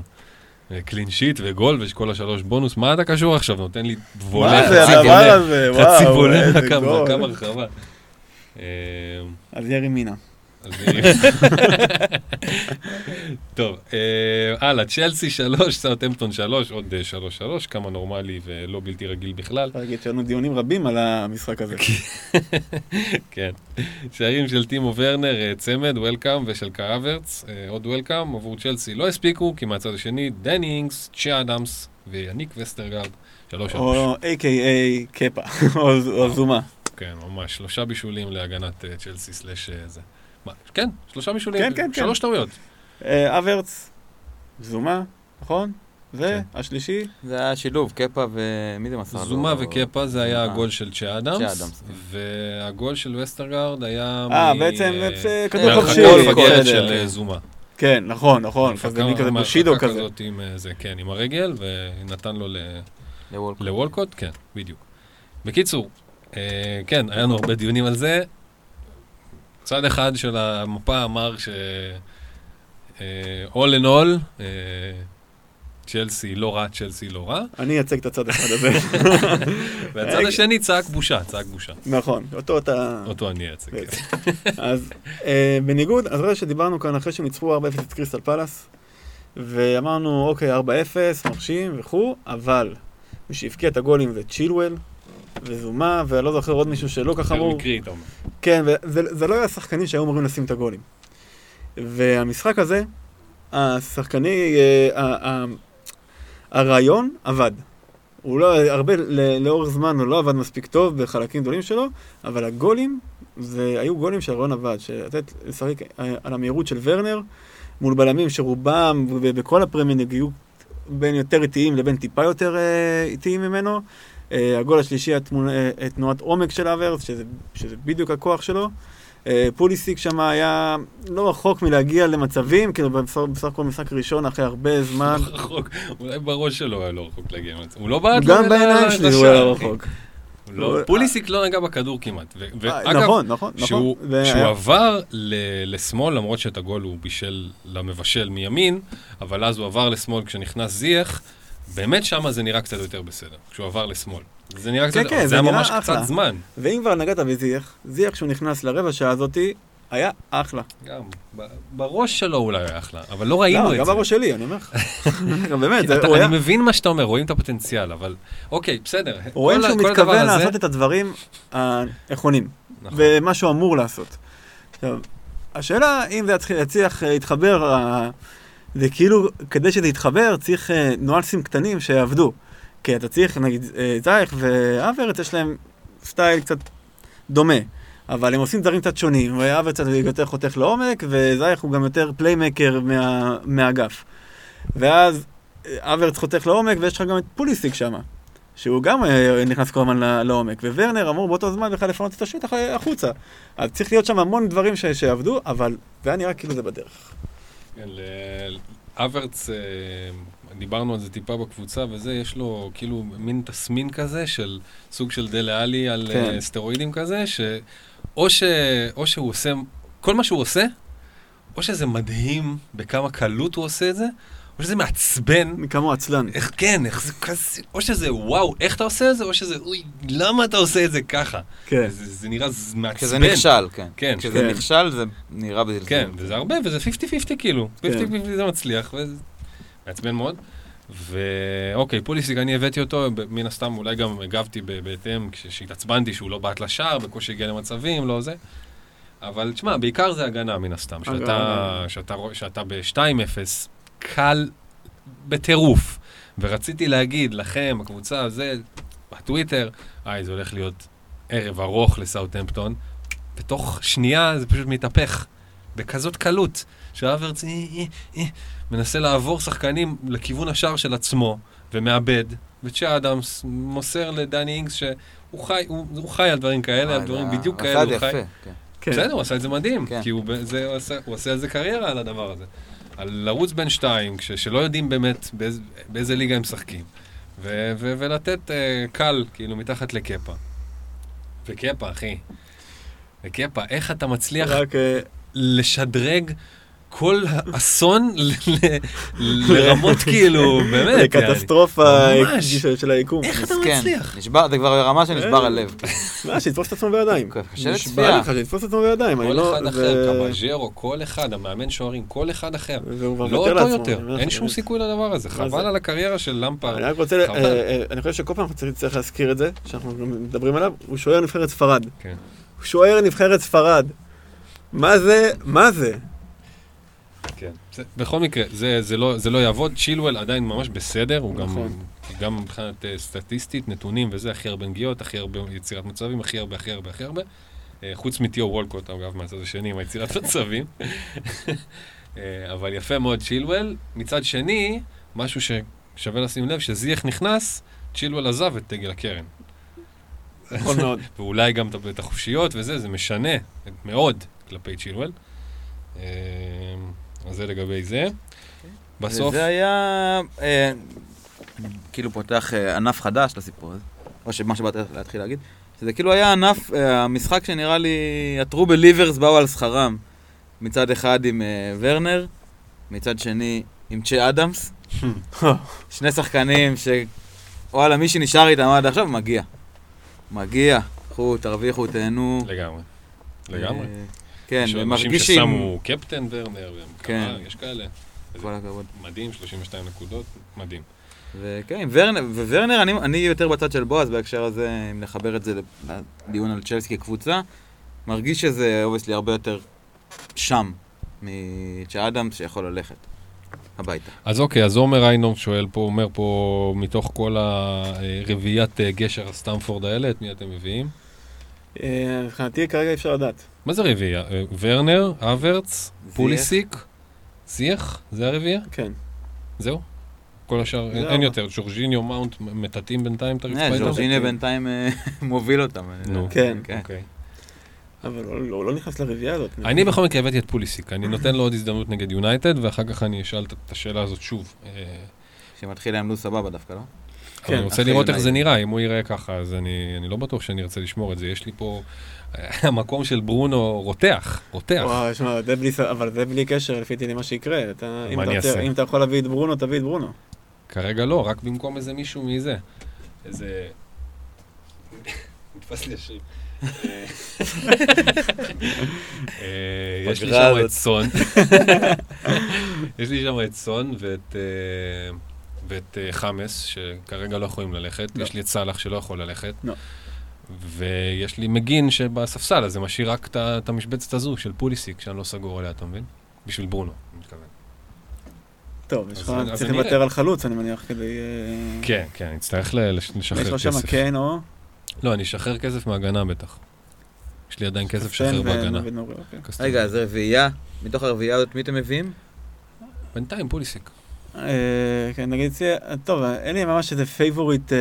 clean sheet וגול וכל השלוש בונוס, מה אתה קשור עכשיו? נותן לי וולה, זה חצי הדבר וולה, הזה? חצי וולה הרחבה. אה, אז ירי מינה. נראה. טוב, אה, הלאה, צ'לסי 3, סאוטהמפטון 3, עוד 3-3, כמה נורמלי ולא בלתי רגיל בכלל. אפשר להגיד שהיו לנו דיונים רבים על המשחק הזה. כן. שערים של טימו ורנר, אה, צמד, welcome, ושל קאי אברץ, אה, עוד welcome, עבור צ'לסי לא הספיקו, כי מהצד השני, דני אינגס, צ'י אדמס ויאניק וסטרגרד, 3-3. או A.K.A. קפה, או זומה. כן, ממש, שלושה בישולים להגנת אה, צ'לסי slash אה, זה. מה, כן, שלושה בישולים, כן, כן, כן. שלוש טעויות. אה, אברץ, זומה, נכון? כן. והשלישי, זה היה שילוב, קפה ומי זה מסר? זומה וקפה זה היה זומה. הגול של צ'י אדמס, כן. והגול של וסטרגרד היה אה, מ- בעצם אה, זה כדור מהרחקה חופשי. בסדר. של אה, זומה. כן, נכון, נכון. הרחקה- כזה מי כזה בושידו כזה. כזאת עם אה, זה, כן, עם הרגל, ונתן לו ל... לוולקוט. לוולקוט? כן, בדיוק. בקיצור, אה, כן, היה לנו הרבה דיונים על זה. צד אחד של המפה אמר ש... אה, all in all, אה, צ'לסי לא רע, צ'לסי לא רע, אני אייצג את הצד אחד הזה. והצד השני צעק בושה, צעק בושה. נכון, אותו אתה... אותו אני אייצג. כן. אז אה, בניגוד, אז רגע שדיברנו כאן אחרי שהם ניצחו 4-0 את קריסטל פלאס, ואמרנו, אוקיי, 4-0, מרשים וכו', אבל מי שהבקיע את הגולים זה צ'ילואל וזומה, ואני לא זוכר עוד מישהו שלא ככה אמור. מקרי, אתה אומר. כן, וזה זה לא היה שחקנים שהיו אמורים לשים את הגולים. והמשחק הזה, השחקני, אה, הרעיון עבד. הוא לא, הרבה, לאורך זמן הוא לא עבד מספיק טוב בחלקים גדולים שלו, אבל הגולים, זה היו גולים שהרעיון עבד. שלתת, לשחק אה, על המהירות של ורנר, מול בלמים שרובם, ב- בכל הפרמייר ליג היו בין יותר איטיים לבין טיפה יותר אה, איטיים ממנו. אה, הגול השלישי, התמונה, אה, תנועת עומק של אברס, שזה, שזה בדיוק הכוח שלו. אה, פוליסיק שם היה לא רחוק מלהגיע למצבים, כאילו בסך הכל משחק ראשון אחרי הרבה זמן. רחוק, אולי בראש שלו היה לא רחוק להגיע למצב. הוא לא בעט גם בעיניים שלי הוא היה לא. רחוק. לא- פוליסיק לא נגע בכדור כמעט. אה, נכון, נכון, נכון. שהוא, עבר לשמאל, למרות שאת הגול הוא בישל למבשל מימין, אבל אז הוא עבר לשמאל כשנכנס זייח, באמת שמה זה נראה קצת יותר בסדר, כשהוא עבר לשמאל. זה נראה קצת, כן, כן, אבל זה זה היה ממש אחלה. קצת זמן. ואם כבר נגעת בזיח, זיח כשהוא נכנס לרבע שעה הזאתי, היה אחלה. גם, בראש שלו אולי היה אחלה, אבל לא ראינו לא, את גם זה. בראש שלי, אני אומר לך. באמת, זה- הוא היה... אני מבין מה שאתה אומר, רואים את הפוטנציאל, אבל אוקיי, בסדר. רואים שהוא מתכוון לעשות את הדברים הנכונים, נכון. ומה שהוא אמור לעשות. עכשיו, השאלה אם זה יצליח- יצליח אה, להתחבר, אה, זה כאילו, כדי שזה יתחבר, צריך אה, ניואנסים קטנים שיעבדו. כי אתה צריך, נגיד, אה, זייך ואברץ, יש להם סטייל קצת דומה. אבל הם עושים דברים קצת שונים, קצת יותר חותך לעומק, וזייך הוא גם יותר playmaker מה, מהאגף. ואז אה, אברץ חותך לעומק, ויש לך גם את פוליסיק שם. שהוא גם אה, נכנס כל הזמן לעומק, וורנר אמור באותו זמן בכלל לפנות את השטח אה, החוצה. אז צריך להיות שם המון דברים ש- שיעבדו, אבל זה היה נראה כאילו זה בדרך. כן, ל- אברץ, אה, דיברנו על זה טיפה בקבוצה וזה, יש לו כאילו מין תסמין כזה של סוג של דלה עלי על כן. אה, סטרואידים כזה, שאו ש... או שהוא עושה, כל מה שהוא עושה, או שזה מדהים בכמה קלות הוא עושה את זה, או שזה מעצבן. כמו עצלן. איך כן, איך זה כזה, או שזה וואו, איך אתה עושה את זה, או שזה אוי, למה אתה עושה את זה ככה? כן. זה, זה נראה מעצבן. כשזה נכשל, כן. כן, כשזה כן. נכשל זה נראה בזלזול. כן, וזה הרבה, וזה 50-50 כאילו. 50-50 כן. זה מצליח, וזה מעצבן מאוד. ואוקיי, פוליסיק, אני הבאתי אותו, מן הסתם אולי גם הגבתי בהתאם, כשהתעצבנתי שהוא לא בעט לשער, בקושי הגיע למצבים, לא זה. אבל תשמע, בעיקר זה הגנה מן הסתם. שאתה. שאתה, רוא- שאתה ב-2-0, קל בטירוף. ורציתי להגיד לכם, הקבוצה הזה, בטוויטר, היי, זה הולך להיות ערב ארוך לסאוטהמפטון. בתוך שנייה זה פשוט מתהפך. בכזאת קלות, שהאברץ אה, אה, אה, מנסה לעבור שחקנים לכיוון השער של עצמו, ומאבד, וצ'ה אדמס מוסר לדני אינגס שהוא חי, הוא, הוא חי על דברים כאלה, על דברים בדיוק כאלה, הוא חי. זה כן. כן. בסדר, הוא עשה את זה מדהים, כן. כי הוא, ב- זה, הוא, עשה, הוא עושה על זה קריירה על הדבר הזה. על לרוץ בין שתיים, כש, שלא יודעים באמת באיז, באיזה ליגה הם משחקים, ו, ו, ולתת uh, קל, כאילו, מתחת לקפה. וקפה, אחי. וקפה, איך אתה מצליח רק אה, לשדרג כל אסון ל- ל- לרמות כאילו, באמת. לקטסטרופה. של- היקום. איך אתה מצליח? זה כבר ברמה שנשבר הלב. מה, שיתפוס את עצמו בידיים. קשה נשבע. לך שיתפוס את עצמו בידיים. כל לא- אחד אחר, קבז'רו, כל אחד, המאמן שוערים, כל אחד אחר. לא אותו יותר, אין שום. סיכוי לדבר הזה, חבל? על הקריירה של למפרד. אני רק רוצה. אה, אה, אני חושב שכל פעם אנחנו צריכים- צריך להזכיר את זה, שאנחנו מדברים עליו, הוא שוער נבחרת ספרד. כן. הוא שוער נבחרת ספרד. מה זה, מה זה? כן. זה- בכל מקרה, זה- זה לא- זה לא יעבוד, צ'ילואל עדיין ממש בסדר, הוא נכון. גם מבחינת אה, סטטיסטית, נתונים וזה, הכי הרבה נגיעות, הכי הרבה יצירת מצבים, הכי הרבה, הכי הרבה, הכי הרבה. אה, חוץ מתיאו וולקוט, אגב, מהצד השני, עם היצירת מצבים. אה, אבל יפה מאוד צ'ילואל. מצד שני, משהו ששווה לשים לב, שזייח נכנס, צ'ילואל עזב את דגל הקרן. נכון מאוד. ואולי גם את- את החופשיות וזה, זה משנה מאוד כלפי צ'ילואל. אה, אז זה לגבי זה. בסוף, וזה היה, אה, כאילו פותח אה, ענף חדש לסיפור הזה, או שמה שבאתי להתחיל להגיד, שזה כאילו היה ענף, אה, המשחק שנראה לי, הטרו בליברס באו על שכרם. מצד אחד עם אה, ורנר, מצד שני עם צ'ה אדמס. שני שחקנים שוואלה, מי שנשאר איתם עד עכשיו, מגיע. מגיע. קחו, תרוויחו, תהנו. לגמרי. לגמרי. אה, כן, יש אנשים. ששמו קפטן ורנר, והם כן. כמה, יש כאלה. כל הכבוד. מדהים, 32 נקודות, מדהים. וכן, ורנר, וורנר, אני, אני יותר בצד של בועז בהקשר הזה, אם נחבר את זה לדיון על צ'לסי כקבוצה, מרגיש שזה obviously הרבה יותר שם מצ'ה אדמס שיכול ללכת הביתה. אז אוקיי, אז עומר איינום שואל פה, אומר פה, מתוך כל הרביעיית אה, גשר הסטמפורד האלה, את מי אתם מביאים? אה, מבחינתי כרגע אי אפשר לדעת. מה זה רביעייה? אה, ורנר, אברץ. פוליסיק, זייח? זה הרביעייה? כן. זהו? כל השאר, אין- זהו. אין יותר. ג'ורג'יניו, מאונט, מטאטאים בינתיים את הרצפה אה, איתם? ג'ורג'יניו בינתיים אה, מוביל אותם. נו. יודע. כן. אוקיי. אבל הוא לא- לא נכנס לרביעייה הזאת. אני בכל מקרה הבאתי את פוליסיק, אני נותן לו עוד הזדמנות נגד יונייטד, ואחר כך אני אשאל את- השאלה הזאת שוב. אה, שמתחיל להם לו"ז סבבה דווקא, לא? כן, אני רוצה לראות איך זה. נראה, אם הוא ייראה ככה, אז אני אני לא בטוח שאני ארצה לשמור את זה. יש לי פה, המקום של ברונו רותח, רותח. וואי, שמע, זה בלי, ס- אבל זה בלי קשר לפי דעתי למה שיקרה. אתה, אם, מה אתה אני רוצה, אעשה? אם אתה יכול להביא את ברונו, תביא את ברונו. כרגע לא, רק במקום איזה מישהו מזה. איזה... נתפס לי השיר. אה, יש לי שם את. סון. יש לי שם את סון ואת... ואת אה, חמאס, שכרגע לא יכולים ללכת. לא. יש לי את סאלח שלא יכול ללכת. לא. ויש לי מגין שבספסל, אז זה משאיר רק את המשבצת הזו של פוליסיק, שאני לא סגור עליה, אתה מבין? בשביל ברונו, אני מתכוון. טוב, יש לך, צריך אני לוותר. על חלוץ, אני מניח, כדי... אה, כן, כן, נצטרך ל- לש- לשחרר יש כסף. לך שם קיין או... לא, אני אשחרר כסף מהגנה בטח. יש לי עדיין כסף לשחרר ו- בהגנה. אוקיי. רגע, אז רביעייה, מתוך הרביעייה הזאת מי אתם מביאים? בינתיים פוליסיק. אה, כן, נגיד, זה- טוב, אין לי ממש איזה favorite אה,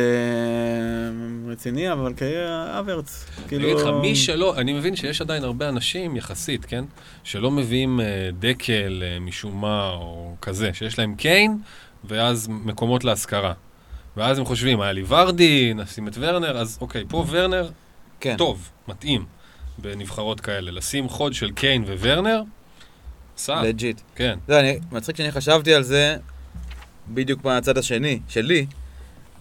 רציני, אבל כרגע האברץ. אני כאילו... אגיד לך, מי שלא, אני מבין שיש עדיין הרבה אנשים, יחסית, כן? שלא מביאים אה, דקל משום מה, או כזה, שיש להם קיין, ואז מקומות להשכרה. ואז הם חושבים, היה לי ורדי, נשים את ורנר, אז אוקיי, פה ורנר, כן. טוב, מתאים, בנבחרות כאלה. לשים חוד של קיין וורנר, סע, legit. כן. לא, אני, מצחיק שאני חשבתי על זה בדיוק מהצד השני, שלי,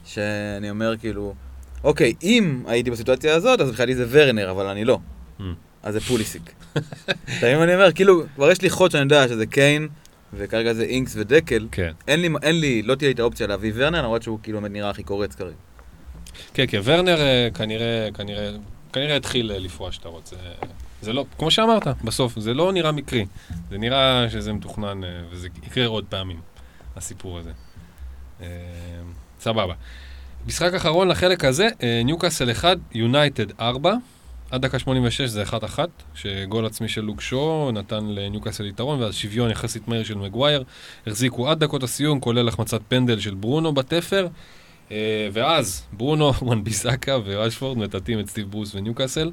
שאני אומר כאילו, אוקיי, אם הייתי בסיטואציה הזאת, אז מבחינתי זה ורנר, אבל אני לא. Mm. אז זה פוליסיק. אתה מבין מה אני אומר? כאילו, כבר יש לי חוד שאני יודע שזה קיין, וכרגע זה אינקס ודקל. כן. אין לי, אין לי, לא תהיה לי את האופציה להביא ורנר, למרות שהוא כאילו באמת נראה הכי קורץ כרגע. כן, כן, ורנר אה, כנראה, כנראה, כנראה התחיל אה, לפרוע שאתה רוצה. זה לא, כמו שאמרת, בסוף, זה לא נראה מקרי. זה נראה שזה מתוכנן, אה, וזה יקרה עוד פעמים, הסיפור הזה. אה, סבבה. משחק אחרון לחלק הזה, ניוקאסל 1, יונייטד 4. עד דקה 86 זה 1-1, שגול עצמי של לוק שו נתן לניוקאסל יתרון, ואז שוויון יחסית מהיר של מגווייר. החזיקו עד דקות הסיום, כולל החמצת פנדל של ברונו בתפר. אה, ואז ברונו, וואן ביסאקה ורשפורד מטאטאים את סטיב ברוס וניוקאסל.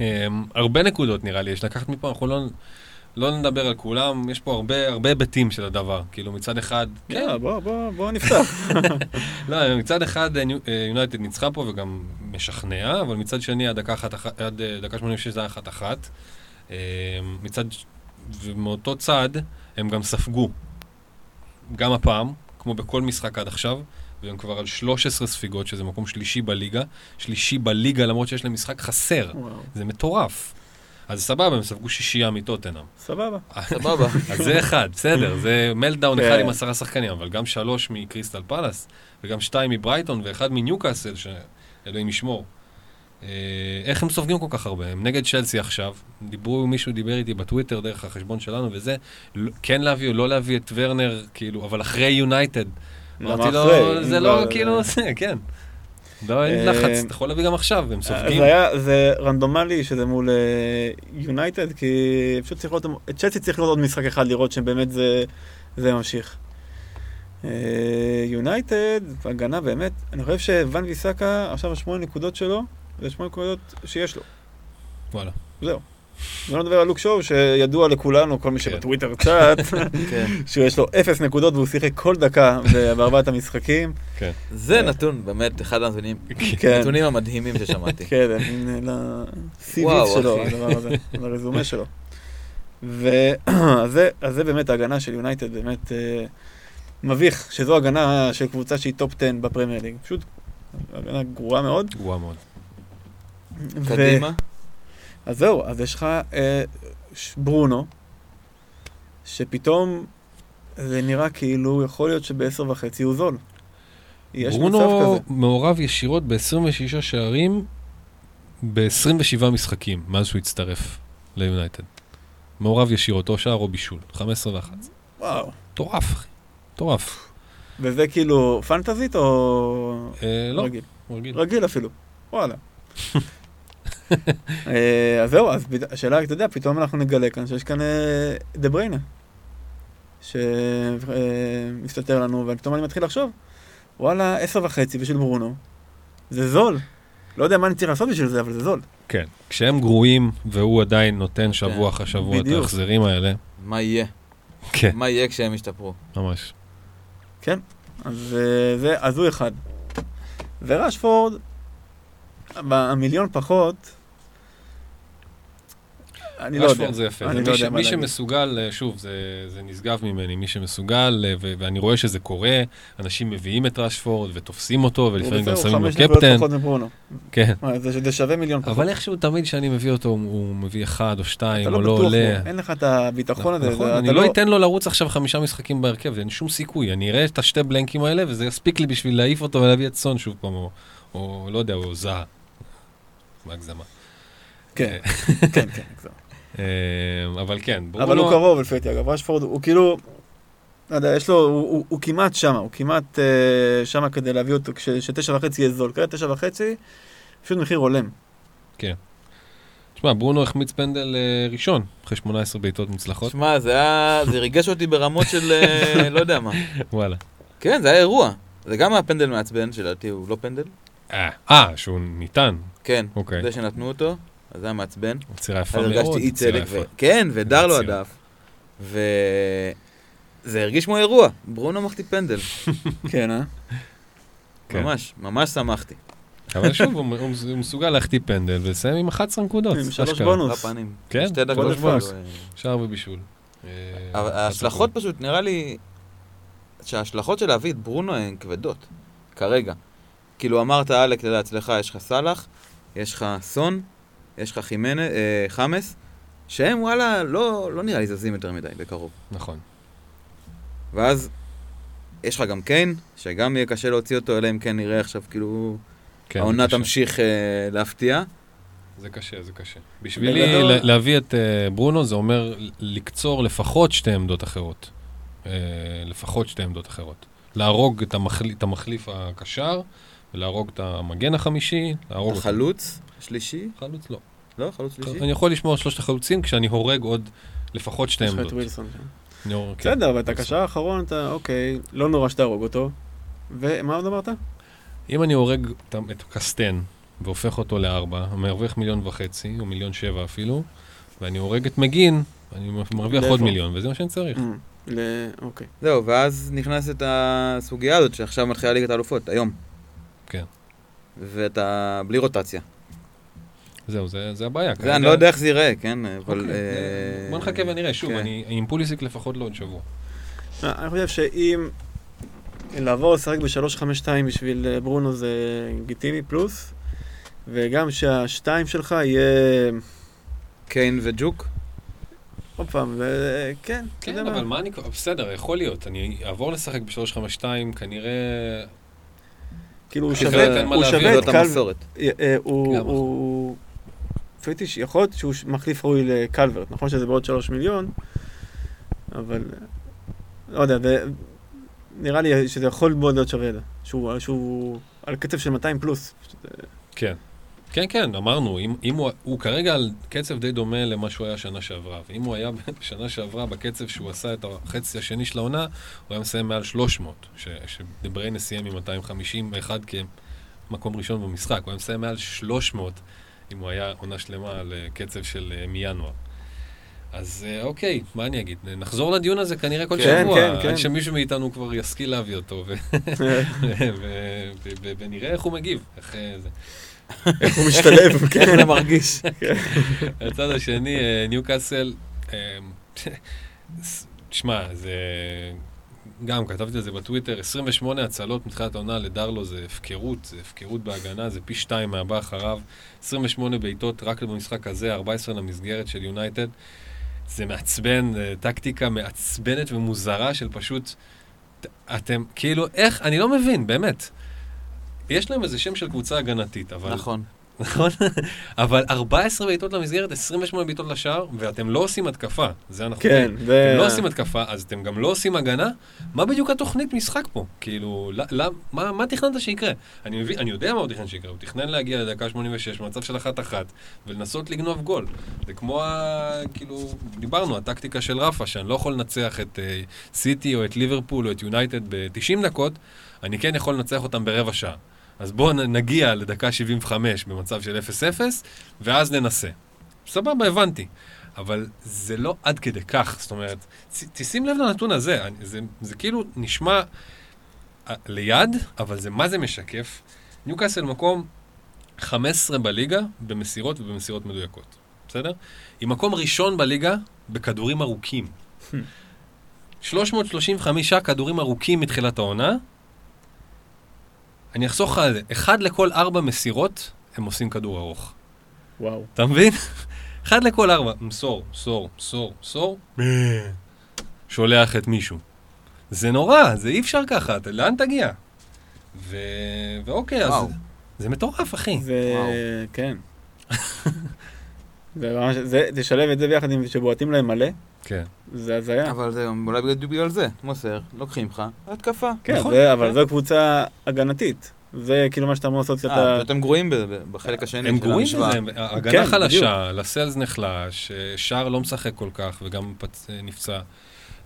אה, הרבה נקודות נראה לי, יש לקחת מפה, אנחנו לא, לא נדבר על כולם, יש פה הרבה הרבה היבטים של הדבר. כאילו מצד אחד, כן, יאללה, בוא, בוא, בוא נפתח. לא, מצד אחד אה, אה, יונייטד ניצחה פה וגם משכנע, אבל מצד שני עד דקה, אחת, עד אה, דקה 86 זה היה אחת אחת. אה, מצד, ומאותו צד הם גם ספגו, גם הפעם, כמו בכל משחק עד עכשיו, והם כבר על 13 ספיגות, שזה מקום שלישי בליגה. שלישי בליגה למרות שיש להם משחק חסר, וואו, זה מטורף. אז סבבה, הם ספגו שישייה מטוטנאם. סבבה. סבבה. אז זה אחד, בסדר, זה מלדאון כן. אחד עם עשרה שחקנים, אבל גם שלוש מקריסטל פלאס, וגם שתיים מברייטון, ואחד מניוקאסל, שאלוהים ישמור. אה, איך הם סופגים כל כך הרבה? הם נגד צ'לסי עכשיו, דיברו, מישהו דיבר איתי בטוויטר דרך החשבון שלנו וזה, לא- כן להביא או לא להביא את ורנר, כאילו, אבל אחרי יונייטד. אמרתי לו? זה אם לא כבר- כאילו זה, כן. לא, אין אה, לחץ, אתה יכול להביא גם עכשיו, הם סופגים. זה היה, זה רנדומלי שזה מול אה, יונייטד, כי פשוט צריך לראות, את צ'לסי צריך לראות עוד משחק אחד, לראות שבאמת זה, זה ממשיך. אה, יונייטד, הגנה באמת, אני חושב שוואן ויסאקה, עכשיו השמונה נקודות שלו, זה שמונה נקודות שיש לו, וואלה. זהו. לא נדבר על לוק שואו, שידוע לכולנו, כל מי כן. שבטוויטר קצת, כן. שיש לו אפס נקודות והוא שיחק כל דקה בארבעת המשחקים. זה נתון, באמת, אחד הנתונים, כן. המדהימים ששמעתי. כן, וואו, שלו, לרזומה שלו. ואז זה, אז זה באמת ההגנה של יונייטד, באמת אה, מביך שזו הגנה של קבוצה שהיא top 10 בפרמייר ליג. פשוט הגנה גרועה מאוד. גרועה מאוד. קדימה. אז זהו, אז יש לך אה, ברונו, שפתאום זה נראה כאילו יכול להיות שבעשר וחצי הוא זול. יש מצב ברונו כזה. מעורב ישירות ב-26 שערים ב-27 משחקים מאז שהוא הצטרף ליונייטד. מעורב ישירות, או שער או בישול, 15 ו-11. וואו. מטורף, אחי. מטורף. וזה כאילו פנטזית או אה, לא, רגיל? רגיל. רגיל אפילו, וואלה. אה, אז זהו, אז השאלה, אתה יודע, פתאום אנחנו נגלה כאן שיש כאן אה, דה בריינה, שמסתתר לנו, ופתאום אני מתחיל לחשוב, וואלה, עשר וחצי בשביל ברונו, זה זול. לא יודע מה אני צריך לעשות בשביל זה, אבל זה זול. כן. כשהם גרועים והוא עדיין נותן שבוע אחרי שבוע את. ההחזרים האלה, מה יהיה? כן, מה יהיה כשהם ישתפרו? ממש. אז אה, זה, אז הוא אחד. ורשפורד, במיליון פחות, אני לא יודע. זה יפה. אני לא מי, יודע. מה מי להגיד. שמסוגל, אה, שוב, זה, זה נשגב ממני, מי שמסוגל, אה, ו... ואני רואה שזה קורה, אנשים מביאים את רשפורד ותופסים אותו, ולפעמים גם שמים לו קפטן. כן. זה שווה מיליון פחות. אבל איכשהו תמיד כשאני מביא אותו, הוא- מביא אחד או שתיים, אתה או לא לא עולה. אין לך את הביטחון הזה. נכון, אני אתה לא אתן לו לרוץ עכשיו חמישה משחקים בהרכב, אין שום סיכוי. אני אראה את השתי בלנקים האלה, וזה יספיק לי בשביל להעיף אותו ולהביא את סון שוב פעם, או- לא יודע, או זהה. בהגזמה. כן, כן, כן. זהו. אה, אבל כן, ברונו... אבל הוא קרוב לפי דעתי, אגב, רשפורד הוא כאילו, לא יודע, יש לו, הוא- הוא- הוא כמעט שמה, הוא כמעט אה, שמה כדי להביא אותו, כש- שתשע וחצי יהיה זול. כרגע תשע וחצי, פשוט מחיר הולם. תשמע, ברונו החמיץ פנדל אה, ראשון, אחרי 18 בעיטות מוצלחות. שמע, זה היה... זה ריגש אותי ברמות של... לא יודע מה. וואלה. כן, זה היה אירוע. זה גם היה פנדל מעצבן, שלדעתי הוא לא פנדל. אה, אה, שהוא ניתן. כן, אוקיי. זה שנתנו אותו, אז זה היה מעצבן. יצירה יפה אז מאוד. הרגשתי אי צדק. ו... כן, ודר לו. הדף. וזה הרגיש כמו אירוע. ברונו מחטיא פנדל. כן, אה? כן. ממש, ממש שמחתי. אבל שוב, הוא מסוגל להחטיא פנדל ולסיים עם 11 נקודות. עם שלוש. בונוס. כן, שתי דקות שלוש בונוס. אה, שער ובישול. אה, ההשלכות. פשוט, נראה לי שההשלכות של להביא את ברונו הן כבדות, כרגע. כאילו אמרת, אלק, אתה יודע, אצלך יש לך סאלח, יש לך סון, יש לך חימנה, אה, חמאס, שהם וואלה, לא, לא נראה לי זזים יותר מדי בקרוב. נכון. ואז יש לך גם קיין, שגם יהיה קשה להוציא אותו, אלא אם כן נראה עכשיו כאילו כן, העונה. תמשיך אה, להפתיע. זה קשה, זה קשה. בשבילי בגדול- להביא את אה, ברונו זה אומר לקצור לפחות שתי עמדות אחרות. אה, לפחות שתי עמדות אחרות. להרוג את המחל- את המחליף הקשר, ולהרוג את המגן החמישי, להרוג. החלוץ, שלישי? חלוץ לא. לא, חלוץ שלישי? אני יכול לשמור על שלושת החלוצים כשאני הורג עוד לפחות שתי יש לך את עמדות. ווילסון. כן. כן. בסדר, אבל את הקשר האחרון, אתה, אוקיי, לא נורא שתהרוג אותו. ומה עוד אמרת? אם אני הורג את- קסטן והופך אותו לארבע, מרוויח מיליון וחצי, או מיליון שבע אפילו, ואני הורג את מגין, אני מרוויח עוד? מיליון, וזה מה שאני צריך. ל- אוקיי. זהו, ואז נכנסת הסוגיה הזאת שעכשיו מתחילה ליגת האלופות, היום. כן. ואתה בלי רוטציה. זהו, זה זה הבעיה. זה, אני לא יודע איך זה ייראה, כן? אבל... אוקיי, אה, בוא נחכה ונראה. שוב, כן. אני עם פוליסיק לפחות לא עוד שבוע. אני חושב שאם לעבור לשחק ב-352 בשביל אה, ברונו זה לגיטימי פלוס, וגם שהשתיים שלך יהיה... קיין וג'וק? עוד פעם, אתה כן, יודע אבל מה אני... בסדר, יכול להיות. אני אעבור לשחק ב-352, כנראה... כאילו הוא שווה, הוא. שווה את זאת קל... המסורת. אה, אה, הוא... פטיש, יכול להיות שהוא מחליף ראוי לקלברט, נכון שזה בעוד שלוש מיליון, אבל... אה, לא יודע, זה... נראה לי שזה יכול מאוד להיות שווה, שהוא, שהוא על קצב של 200 פלוס. כן. כן, כן, אמרנו, אם, אם הוא, הוא כרגע על קצב די דומה למה שהוא היה שנה שעברה, ואם הוא היה בשנה שעברה בקצב שהוא עשה את החצי השני של העונה, הוא היה מסיים מעל 300, ש, שדבריינה סיים עם 251 כמקום ראשון במשחק, הוא היה מסיים מעל 300 אם הוא היה עונה שלמה על אה, קצב של אה, מינואר. אז אה, אוקיי, מה אני אגיד? נחזור לדיון הזה כנראה כל כן, שבוע, כן, כן. עד שמישהו מאיתנו כבר ישכיל להביא אותו, ונראה איך הוא מגיב. איך, זה. איך הוא משתלב, איך זה מרגיש? הצד השני, אה, ניוקאסל, אה, תשמע, זה... גם כתבתי על זה בטוויטר, 28 הצלות מתחילת העונה לדרלו זה הפקרות, זה הפקרות בהגנה, זה פי שתיים מהבא אחריו. 28 בעיטות רק במשחק הזה, 14 למסגרת של יונייטד. זה מעצבן, זה טקטיקה מעצבנת ומוזרה של פשוט... אתם, כאילו, איך, אני לא מבין, באמת. יש להם איזה שם של קבוצה הגנתית, אבל... נכון. נכון? אבל 14 בעיטות למסגרת, 28 בעיטות לשער, ואתם לא עושים התקפה. זה אנחנו כן. זה... אתם לא עושים התקפה, אז אתם גם לא עושים הגנה? מה בדיוק התוכנית משחק פה? כאילו, לא, מה, מה תכננת שיקרה? אני, מבין, אני יודע מה הוא תכנן שיקרה, הוא תכנן להגיע לדקה 86 במצב של אחת-אחת, ולנסות לגנוב גול. זה כמו, ה, כאילו, דיברנו, הטקטיקה של רפה, שאני לא יכול לנצח את אה, סיטי או את ליברפול או את יונייטד ב-90 דקות, אני כן יכול לנצח אותם ברבע שעה. אז בואו נגיע לדקה 75 במצב של 0-0, ואז ננסה. סבבה, הבנתי. אבל זה לא עד כדי כך, זאת אומרת, תשים לב לנתון הזה, אני- זה, זה כאילו נשמע אה, ליד, אבל זה מה זה משקף? ניוקאסל מקום 15 בליגה במסירות ובמסירות מדויקות, בסדר? היא מקום ראשון בליגה בכדורים ארוכים. 335 כדורים ארוכים מתחילת העונה. אני אחסוך לך על זה, אחד לכל ארבע מסירות, הם עושים כדור ארוך. וואו. אתה מבין? אחד לכל ארבע, מסור, מסור, מסור, מסור, שולח את מישהו. זה נורא, זה אי אפשר ככה, אתה, לאן תגיע? ו... ואוקיי, אז וואו. זה מטורף, אחי. זה... וואו. כן. זה ממש... זה... תשלב את זה ביחד עם שבועטים להם מלא, כן. זה הזיה. אבל זה אולי בגלל- זה. מוסר, לוקחים לך, התקפה. כן, נכון. זה- אבל זו קבוצה הגנתית. זה כאילו מה שאתה אומר לעשות אה, שאתה... ואתם גרועים בחלק השני הם גרועים. בזה, ההגנה כן, חלשה, לסלס נחלש, אה, שער לא משחק כל כך וגם פצ... אה, נפצע.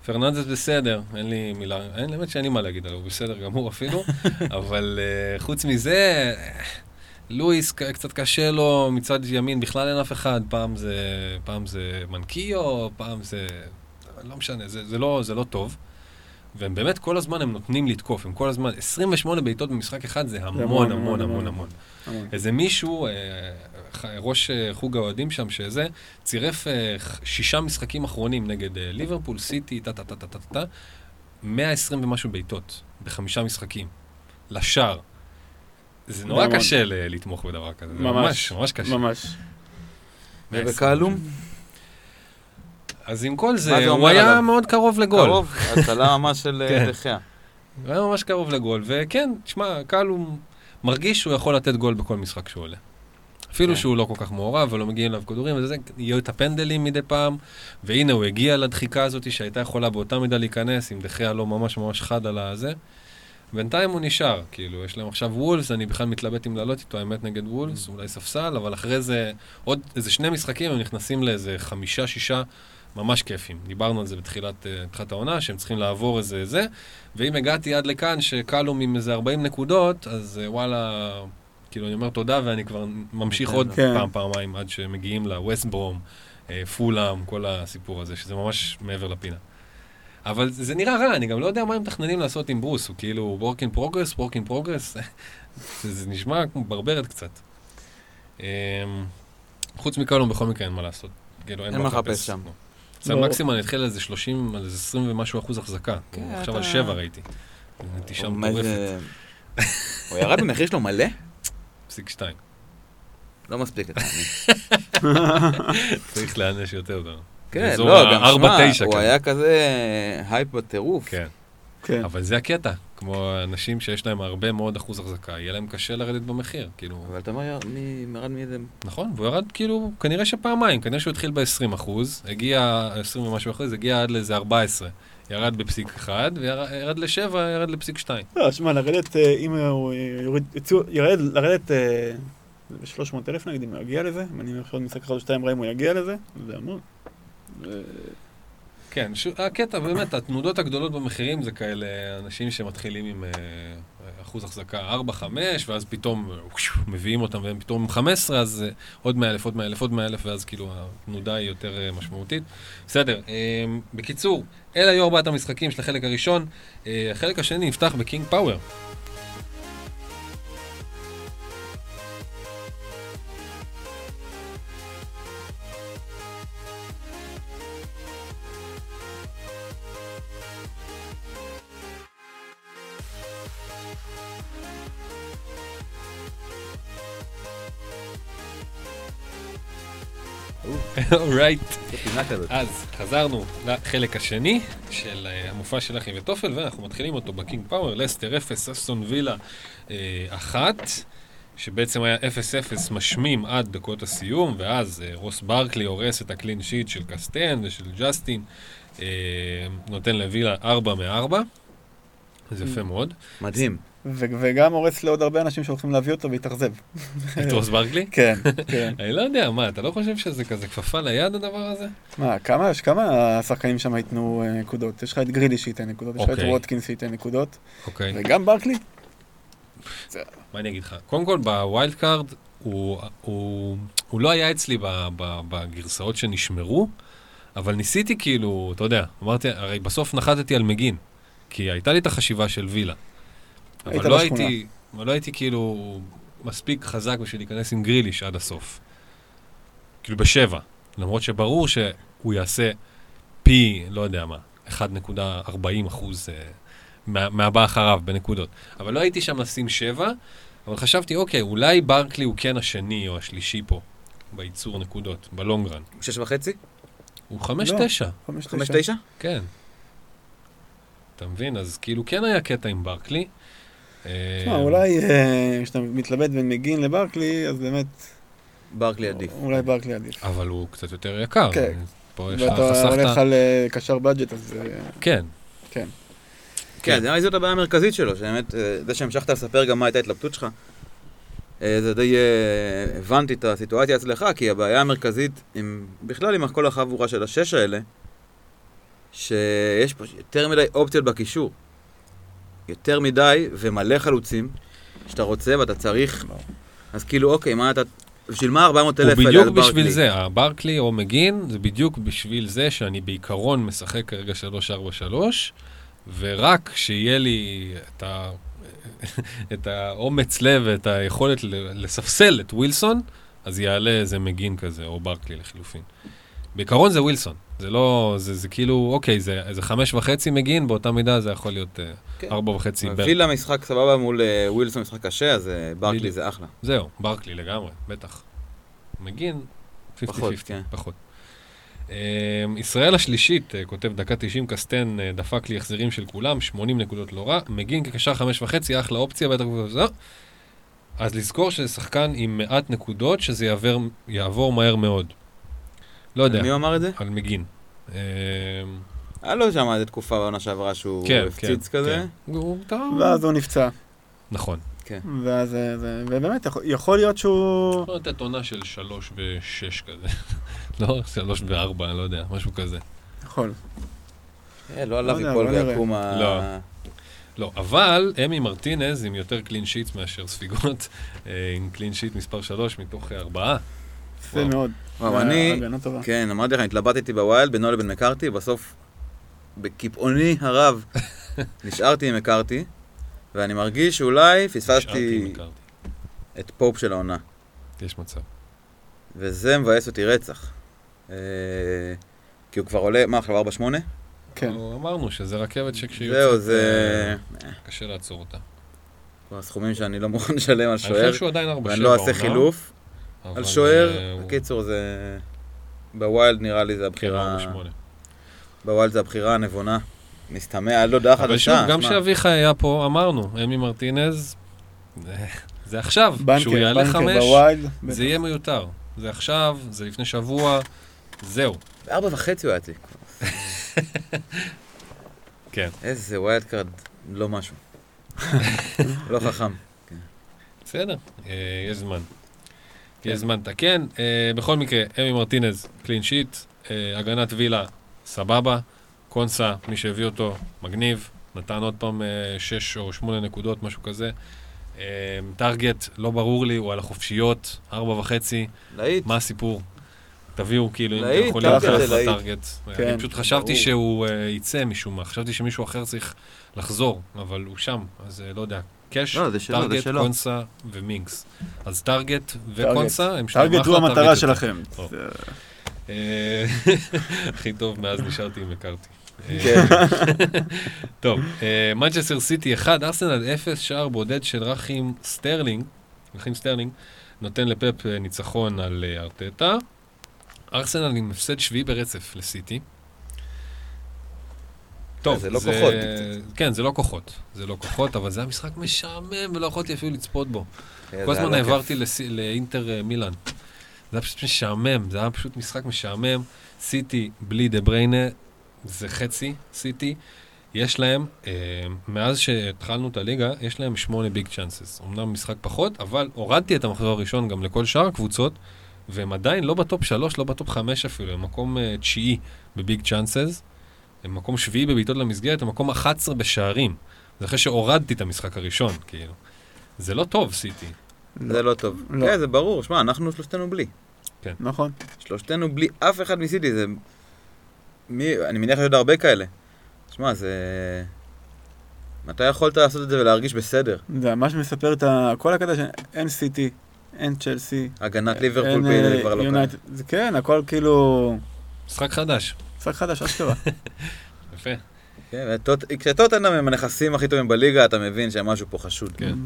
פרננדס בסדר, אין לי מילה, אין, האמת שאין לי מה להגיד עליו, הוא בסדר גמור אפילו, אבל uh, חוץ מזה, אה, לואיס קצת קשה לו, מצד ימין בכלל אין אף אחד, פעם זה, פעם זה מנקיו, פעם זה, לא משנה, זה, זה, לא, זה לא טוב. והם באמת כל הזמן הם נותנים לתקוף, הם כל הזמן, 28 בעיטות במשחק אחד זה המון המון, המון המון, המון המון. איזה מישהו, אה, ראש אה, חוג האוהדים שם, שזה, צירף אה, שישה משחקים אחרונים נגד ליברפול, סיטי, טה טה טה טה טה טה, 120 ומשהו בעיטות, בחמישה משחקים, לשער. זה נורא מאוד. קשה ל- לתמוך בדבר כזה, זה ממש, ממש, ממש קשה. ממש. ובקהלום? אז עם כל מה זה, זה הוא היה עליו? מאוד קרוב לגול. קרוב, הצלה ממש של אה, כן. דחיה. הוא היה ממש קרוב לגול, וכן, תשמע, קהל הוא מרגיש שהוא יכול לתת גול בכל משחק שהוא עולה. אפילו כן. שהוא לא כל כך מעורב ולא מגיעים אליו כדורים, וזה, יהיו את הפנדלים מדי פעם, והנה הוא הגיע לדחיקה הזאת שהייתה יכולה באותה מידה להיכנס, עם דחיה לא ממש ממש חד על הזה. בינתיים הוא נשאר, כאילו, יש להם עכשיו וולס, אני בכלל מתלבט אם לעלות איתו, האמת נגד וולס, אולי ספסל, אבל אחרי זה, עוד איזה שני משחקים, הם נכנסים לאיזה חמישה, שישה, ממש כיפים. דיברנו על זה בתחילת, בתחילת העונה, שהם צריכים לעבור איזה זה, ואם הגעתי עד לכאן שקלום עם איזה 40 נקודות, אז אה, וואלה, כאילו, אני אומר תודה, ואני כבר ממשיך עוד כן. פעם, פעמיים, עד שמגיעים לווסט ברום, פולאם, כל הסיפור הזה, שזה ממש מעבר לפינה. אבל זה נראה רע, אני גם לא יודע מה הם מתכננים לעשות עם ברוס, הוא כאילו work in progress, work in progress, זה, זה נשמע כמו ברברת קצת. אמ, חוץ מקלום, בכל מקרה אין מה לעשות. כאילו, אין מה לחפש שם. סן לא. מקסימום אני התחיל על איזה 30, על איזה 20 ומשהו אחוז החזקה. כן, עכשיו על 7 ראיתי. נטישה מה מטורפת, זה- הוא ירד במחיר שלו מלא? פסיק 2. לא מספיק. אני- צריך להיענש יותר. כן, לא, גם ה- 4-9 שמע, הוא כזה. היה כזה הייפ בטירוף. כן. כן. אבל זה הקטע, כמו אנשים שיש להם הרבה מאוד אחוז החזקה, יהיה להם קשה לרדת במחיר, כאילו, אבל אתה אומר, מי מרד מאיזה... נכון, והוא ירד כאילו, כנראה שפעמיים, כנראה שהוא התחיל ב-20 אחוז, הגיע 20 ומשהו אחוז, הגיע עד לאיזה 14, ירד בפסיק 1, וירד ל-7, ירד לפסיק 2. לא, שמע, לרדת, אה, אם הוא יוריד, יצאו- ירד, לרדת ב-300 אלף נגיד, אם הוא יגיע לזה, אם אני עכשיו משחק אחד או שתיים, אם הוא יגיע לזה, זה המון. כן, ש... הקטע, באמת, התנודות הגדולות במחירים זה כאלה אנשים שמתחילים עם אה, אחוז החזקה 4-5, ואז פתאום אה, מביאים אותם והם פתאום עם 15, אז אה, עוד 100 אלף, עוד 100 אלף, עוד 100 אלף, ואז כאילו התנודה היא יותר אה, משמעותית. בסדר, אה, בקיצור, אלה היו ארבעת המשחקים של החלק הראשון. אה, החלק השני נפתח בקינג פאוור. Alright. אז חזרנו לחלק השני של אה, המופע של אחי וטופל, ואנחנו מתחילים אותו בקינג פאוור, לסטר 0, אסטון וילה 1, שבעצם היה 0-0 משמים עד דקות הסיום, ואז אה, רוס ברקלי הורס את ה clean sheet של קסטאן ושל ג'סטין, אה, נותן לווילה 4 מ-4, זה יפה מאוד. מדהים. וגם הורס לעוד הרבה אנשים שהולכים להביא אותו והתאכזב. את רוס ברקלי? כן, כן. אני לא יודע, מה, אתה לא חושב שזה כזה כפפה ליד הדבר הזה? מה, כמה, יש כמה שחקנים שם ייתנו אה, נקודות? יש לך את גריליש שייתן נקודות, יש לך את אוקיי. ווטקינס שייתן נקודות, אוקיי. וגם ברקלי. מה אני אגיד לך? קודם כל, ב wild card, הוא, לא היה אצלי בגרסאות שנשמרו, אבל ניסיתי כאילו, אתה יודע, אמרתי, הרי בסוף נחתתי על מגין, כי הייתה לי את החשיבה של וילה. היית אבל לא בשכונה. הייתי, אבל לא הייתי כאילו מספיק חזק בשביל להיכנס עם גריליש עד הסוף. כאילו בשבע, למרות שברור שהוא יעשה פי, לא יודע מה, 1.40 אחוז אה, מה, מהבא אחריו בנקודות. אבל לא הייתי שם לשים שבע, אבל חשבתי, אוקיי, אולי ברקלי הוא כן השני או השלישי פה, בייצור נקודות, בלונגרן. שש וחצי? הוא חמש לא. תשע, חמש. תשע? כן. אתה מבין? אז כאילו כן היה קטע עם ברקלי. אה, תשמע, אולי אה, כשאתה מתלבט בין מגין לברקלי, אז באמת, ברקלי עדיף. אולי ברקלי עדיף. אבל הוא קצת יותר יקר. כן. פה יש לך ואתה הולך. על אה, קשר בדג'ט, אז אה, כן. כן. כן, זה זאת הבעיה המרכזית שלו, שבאמת, אה, זה שהמשכת לספר גם מה הייתה ההתלבטות שלך, אה, זה די אה, הבנתי את הסיטואציה אצלך, כי הבעיה המרכזית, עם, בכלל עם כל החבורה של השש האלה, שיש פה יותר מדי אופציות בקישור. יותר מדי ומלא חלוצים שאתה רוצה ואתה צריך, אז כאילו, אוקיי, מה אתה... בשביל מה 400 הוא אלף האלה בדיוק על ברקלי? בשביל זה, הברקלי או מגין, זה בדיוק בשביל זה שאני בעיקרון משחק כרגע 3-4-3, ורק שיהיה לי את, ה... את האומץ לב ואת היכולת לספסל את ווילסון, אז יעלה איזה מגין כזה, או ברקלי לחילופין. בעיקרון זה ווילסון, זה לא, זה, זה כאילו, אוקיי, זה, זה חמש וחצי מגין, באותה מידה זה יכול להיות אה, כן. ארבע וחצי. וילה משחק סבבה מול אה, ווילסון משחק קשה, אז אה, ברקלי. זה אחלה. זהו, ברקלי לגמרי, בטח. מגין, 50-50, פחות, כן. פחות. ישראל השלישית, כותב דקה 90, קסטן דפק לי החזרים של כולם, 80 נקודות לא רע, מגין כקשר חמש וחצי, אחלה אופציה, בטח, לא. אז לזכור שזה שחקן עם מעט נקודות, שזה יעבור, יעבור מהר מאוד. לא יודע, מי אמר את זה? על מגין. אה, היה לו שם איזה תקופה בעונה שעברה שהוא כן, הפציץ כן, כזה. כן. ואז הוא נפצע. נכון. כן. ואז, אה, זה- ובאמת, יכול- להיות שהוא... יכול לתת עונה של שלוש ושש כזה. לא, שלוש וארבע, לא יודע, משהו כזה. יכול. אה, לא עליו ייפול בוא נראה. ויקום ה... לא. לא, אבל אמי מרטינז עם יותר קלין שיטס מאשר ספיגות, אה, עם clean sheet מספר 3 מתוך אה, ארבעה. יפה. מאוד. וואו, אני. כן, אמרתי לך, התלבטתי ב wild בינו לבין מקארתי, בסוף, בקיפאוני הרב, נשארתי עם מקארתי, ואני מרגיש שאולי פספסתי. את פופ של העונה, יש מצב. וזה מבאס אותי רצח. אה, כי הוא כבר עולה, מה עכשיו, 4-8? כן. אמרנו שזה רכבת שכשהיא זהו, יוצאת, זה... אה, קשה לעצור אותה. כבר הסכומים שאני לא מוכן לשלם על אני שוער, חושב שהוא עדיין 4-7 ואני לא אעשה חילוף על שוער. אה, הוא בקיצור, זה... ב wild נראה לי זה הבחירה... 4-8. ב wild זה הבחירה הנבונה. מסתמע, לא דעה אבל שוב, חדשה. גם. כשאביחי היה פה, אמרנו, אמי מרטינז, זה- עכשיו. כשהוא יעלה בנקר חמש, ב wild. זה יהיה מיותר. זה עכשיו, זה לפני שבוע, זהו. בארבע וחצי הוא היה אצלי. כן. איזה wild card, לא משהו. לא חכם. בסדר, אה, יש זמן. יש זמן לתקן. אה, בכל מקרה, אמי מרטינז, clean sheet, אה, הגנת וילה, סבבה. קונסה, מי שהביא אותו, מגניב. נתן עוד פעם אה, שש או שמונה נקודות, משהו כזה. אה, טארגט, לא ברור לי, הוא על החופשיות, ארבע וחצי. להיט. מה הסיפור? תביאו, כאילו, אם אתם יכולים להיכנס. לטארגט. כן, אני פשוט חשבתי. שהוא אה, יצא משום מה, חשבתי שמישהו אחר צריך לחזור, אבל הוא שם, אז אה, לא יודע. קאש, לא, טארגט. קונסה ומינקס. אז טארגט וקונסה הם שניים טארגט הוא אחלה, המטרה שלכם. אה, הכי טוב מאז נשארתי עם הכרתי. כן. טוב, מנצ'סטר סיטי 1, ארסנל 0, שער בודד של ראחים סטרלינג, ראחים סטרלינג, נותן לפפ ניצחון על ארטטה. ארסנל עם הפסד שביעי ברצף לסיטי. טוב, זה לא כוחות. כן, זה לא כוחות. זה לא כוחות, אבל זה היה משחק משעמם ולא יכולתי אפילו לצפות בו. כן, כל זה הזמן לא העברתי. לס- לאינטר אה, מילאן. זה היה פשוט משעמם, זה היה פשוט משחק משעמם. סיטי בלי דה בריינה, זה חצי סיטי. יש להם, אה, מאז שהתחלנו את הליגה, יש להם שמונה big chances. אמנם משחק פחות, אבל הורדתי את המחזור הראשון גם לכל שאר הקבוצות, והם עדיין לא ב top שלוש, לא ב top חמש אפילו, הם מקום אה, תשיעי ב big chances, הם מקום שביעי בבעיטות למסגרת, הם מקום 11 בשערים. זה אחרי שהורדתי את המשחק הראשון, כאילו. זה לא טוב, סיטי. זה לא טוב. לא. כן, זה ברור. שמע, אנחנו שלושתנו בלי. נכון. שלושתנו בלי אף אחד מסיטי, זה... מי... אני מניח שיש עוד הרבה כאלה. שמע, זה... מתי יכולת לעשות את זה ולהרגיש בסדר? זה ממש מספר את ה... כל הקטע שאין סיטי, אין צ'לסי. הגנת ליברפול אה, כבר לא. זה כן, הכל כאילו... משחק חדש. משחק חדש, אשכרה. יפה. כן, כשטוטנאם הם הנכסים הכי טובים בליגה, אתה מבין שמשהו פה חשוד. כן.